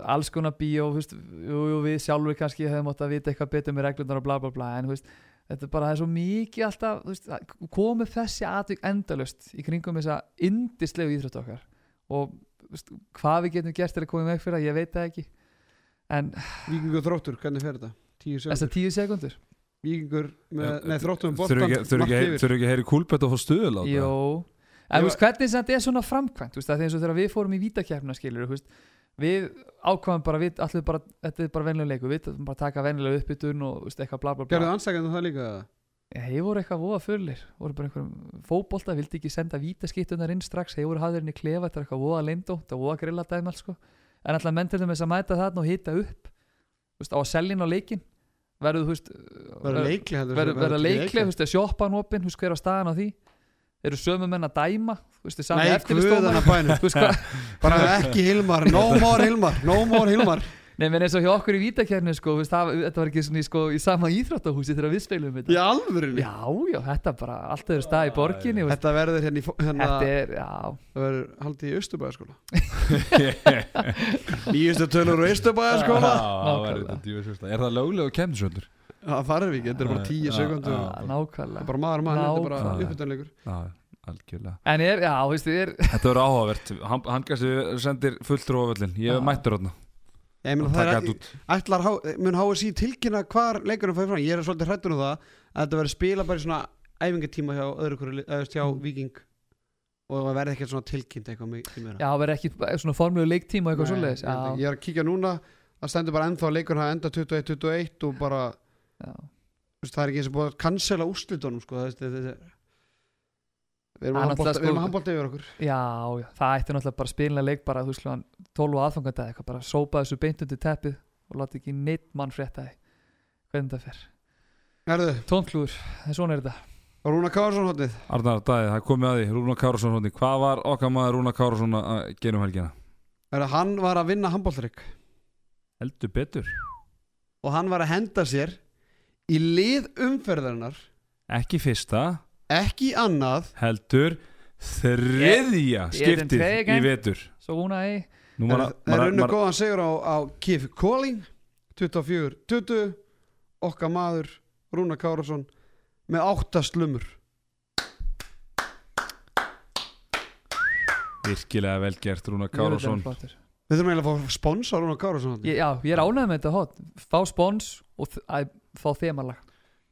alls konar bíó, við sjálfur kannski hefum átt að vita eitthvað betur með reglundar og bla bla bla, en þetta er bara, það er svo mikið alltaf, þú veist, það komið þessi atvik endalust í kringum þessa indislegu íþrótt okkar. Og þú veist, hvað við getum gert til að koma veg fyrir það, ég veit það ekki. En Víkingur þróttur, hvernig fer þetta? Tíu þessar sekundur tíu sekundur. Víkingur með, Já, nei þróttur um þurfi boltan ekki, að heyri kúlbett og fá stuðul á þetta? Jó, en þú veist hvernig þetta er svona framkvæmt, þú veist, að því eins og þegar við fórum í vítakefna skilur, þú veist, við ákvaðum bara, við allir bara, þetta er bara venlega leiku, við ætlum bara að taka venlega uppbytun og veist, eitthvað bla bla Gerðu bla. ansækjandi það líka? Þeir voru eitthvað voða fullir, voru bara einhverjum fótbolta, vildi ekki senda vítaskiptunar inn strax, þeir voru hafðirinn í klefa, þetta er eitthvað voða lindó, þetta voða grilladæmi alls sko, en alltaf menn til þess að mæta þarna og hita upp, veist, á selja á leikin, veist, Verður leikli verða verða að sjoppan opinn, hver á staðan á því eru sömu menn að dæma þú veist, sami Nei, þú veist hvað, Bara ekki Hilmar, no more Hilmar No more Hilmar Nei, menn eins og hjá okkur í vítakefni sko, þú veist, það, þetta var ekki svona í, sko, í sama íþróttahúsi þegar við spilum Í þetta alvörinni Já, já, þetta bara, allt öðru stað í borginni Þetta verður hérna í hérna, Þetta er, verður haldið í Östubæðaskóla Nýjustu tölur úr Östubæðaskóla. Er það löglega og kemnisöldur? Það farir við ekki, þetta er bara tíu Já, sekundur já. já, nákvæmlega. Bara maður mann, þetta er bara algjörlega. En er, já, þú veist, þið er Þetta verður áhugavert. Hann, hann kannski sendir fulltrú á völlin Ég mættur þarna. Ég meina Að það er ætlar, mun HSI tilkynna hvar leikurinn fæði fram? Ég er svolítið hrættur um það að þetta verður spila bara í svona æfingatíma hjá öðru hverju, veist, hjá Mm. Viking og það verði ekkert svona tilkynnt eitthvað mikið meira. Já, verður ekki svona formlegu leiktíma eitthvað svoleiðis. ég. Ég er að kíkja núna. Það stendur bara ennþá hafa enda 21-21 og bara, það er ekki eins og búið að cancela úrslitunum sko, það, er Við erum Það er að að sko- handbólta yfir okkur. Já, já, það ætti náttúrulega bara spilina leik bara, þú veist, klukkan 12 og aðfangandi eitthvað, bara sópa þessu beint undir teppið og láta ekki neitt mann frétta því. Hvernig þetta fer. Tónklúður, en svona er þetta. Rúna Kársson hóttið Arnar Dæði, það er komið að því. Rúna Kárasson hótti Hvað var okkar maður Rúna Kárasson að gera um helgina? Herðu, hann var að vinna handbóltarik Heldur betur. Og hann var að henda sér í lið umferðarinnar. Ekki fyrsta. Ekki annað. Heldur þriðja skiptið í vetur. Svo hún að ei Nú Það er- það unnu góðan segur á, á Kif Calling 24-20 okkar maður Rúna Kárasson með átta slumur. Virkilega vel gert Rúna Kárasson. Við þurfum eiginlega að fá spons á Rúna Kárasson Já, ég er ánægð með þetta hot. Fá spons og þ- að fá þemalag.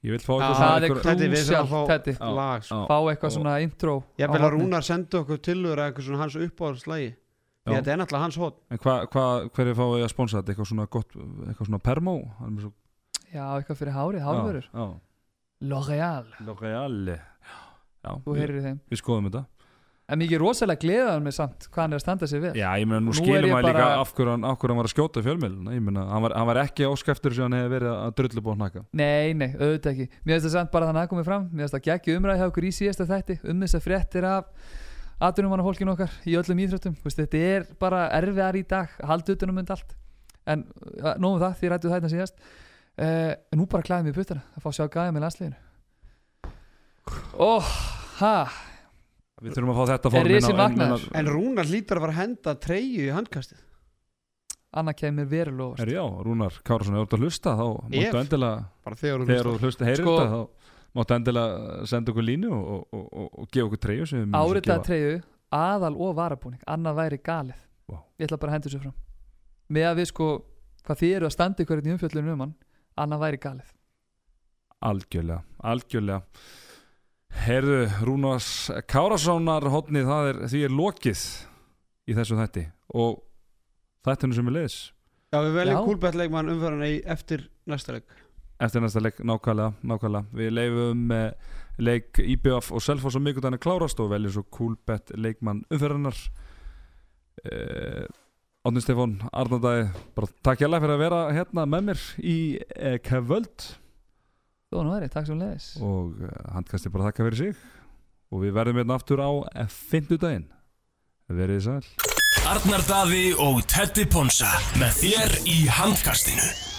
Ég vil fá eitthvað svona er einhver- Teddy, við þurfum að fá- eitthvað svona intro Ég vil að. Rúnar sendi okkur tilur eitthvað svona hans Já. þetta er náttúrulega hans hot En hvað, hva, hverju fáið ég að sponsa þetta? Eitthvað svona gott, eitthvað svona er svo- Já, eitthvað fyrir hárið, hárvörur. Já, já. L'Oreal, L'Oreal við skoðum þetta En mikið rosalega gleðan með samt hvað hann er að standa sig vel. Já, ég meina, nú, Nú skilum maður líka af hverju hann, hann var að skjóta fjölmjöluna Ég meina, hann var, hann var ekki áskæftur sem hann hefði verið að drullu búið hnaka Nei, nei, auðvitað ekki. Mér finnst það samt bara að það komið fram. Mér finnst það geggi umræði hjá okkur í síðasta þætti um þess að fréttir af atvinnum fólkinu okkar í öllum veist, Þetta er bara erfiðar í dag utanum mynd allt. En nógum það, því rættu þetta síðast. Uh, Nú bara klæðum við puttana að fá sjá gæða með landsliðinu. Ó, ha Við þurfum að fá þetta Er formin á- en- vaknaður? en- En Rúnar lítur að fara að henda treyju í handkastið annað kemur verulega óvart. Er já, Rúnar Kárasson, ef þú ert að hlusta þá máttu endilega, bara þegar þú hlusta heyrir Sko- þetta þá máttu endilega senda okkur línu og, og, og, og gefa okkur treyju gefa. treyju, aðal og varabúning annað væri galið Vá. ég ætla bara að hendur sér fram með að við sko, hvað þið eru að standa ykkur í umfjöllunum um hann, annað væri galið Algjörlega, algjörlega Herðu, Rúnars Kárassonar hotni, það er, því er lokið í þessu þætti og þættinu sem er leiðis Já, við veljum Já. kúlbett leikmann umfæran eftir næsta leik eftir næsta leik, nákvæmlega, nákvæmlega. við leifum eh, leik IBF og Selfoss og Mikudana klárast og veljum svo coolbet leikmann umferðarnar eh, Átni Stefán Arnardæði, bara takk hjá fyrir að vera hérna með mér í eh, kvöld Þó nú væri, takk sem leiðis og eh, hann kannski bara þakka fyrir sig. Og við verðum hérna aftur á fimmtudaginn. Verið þið sæl. Arnar Daði og Teddy Ponsa með þér í handkastinu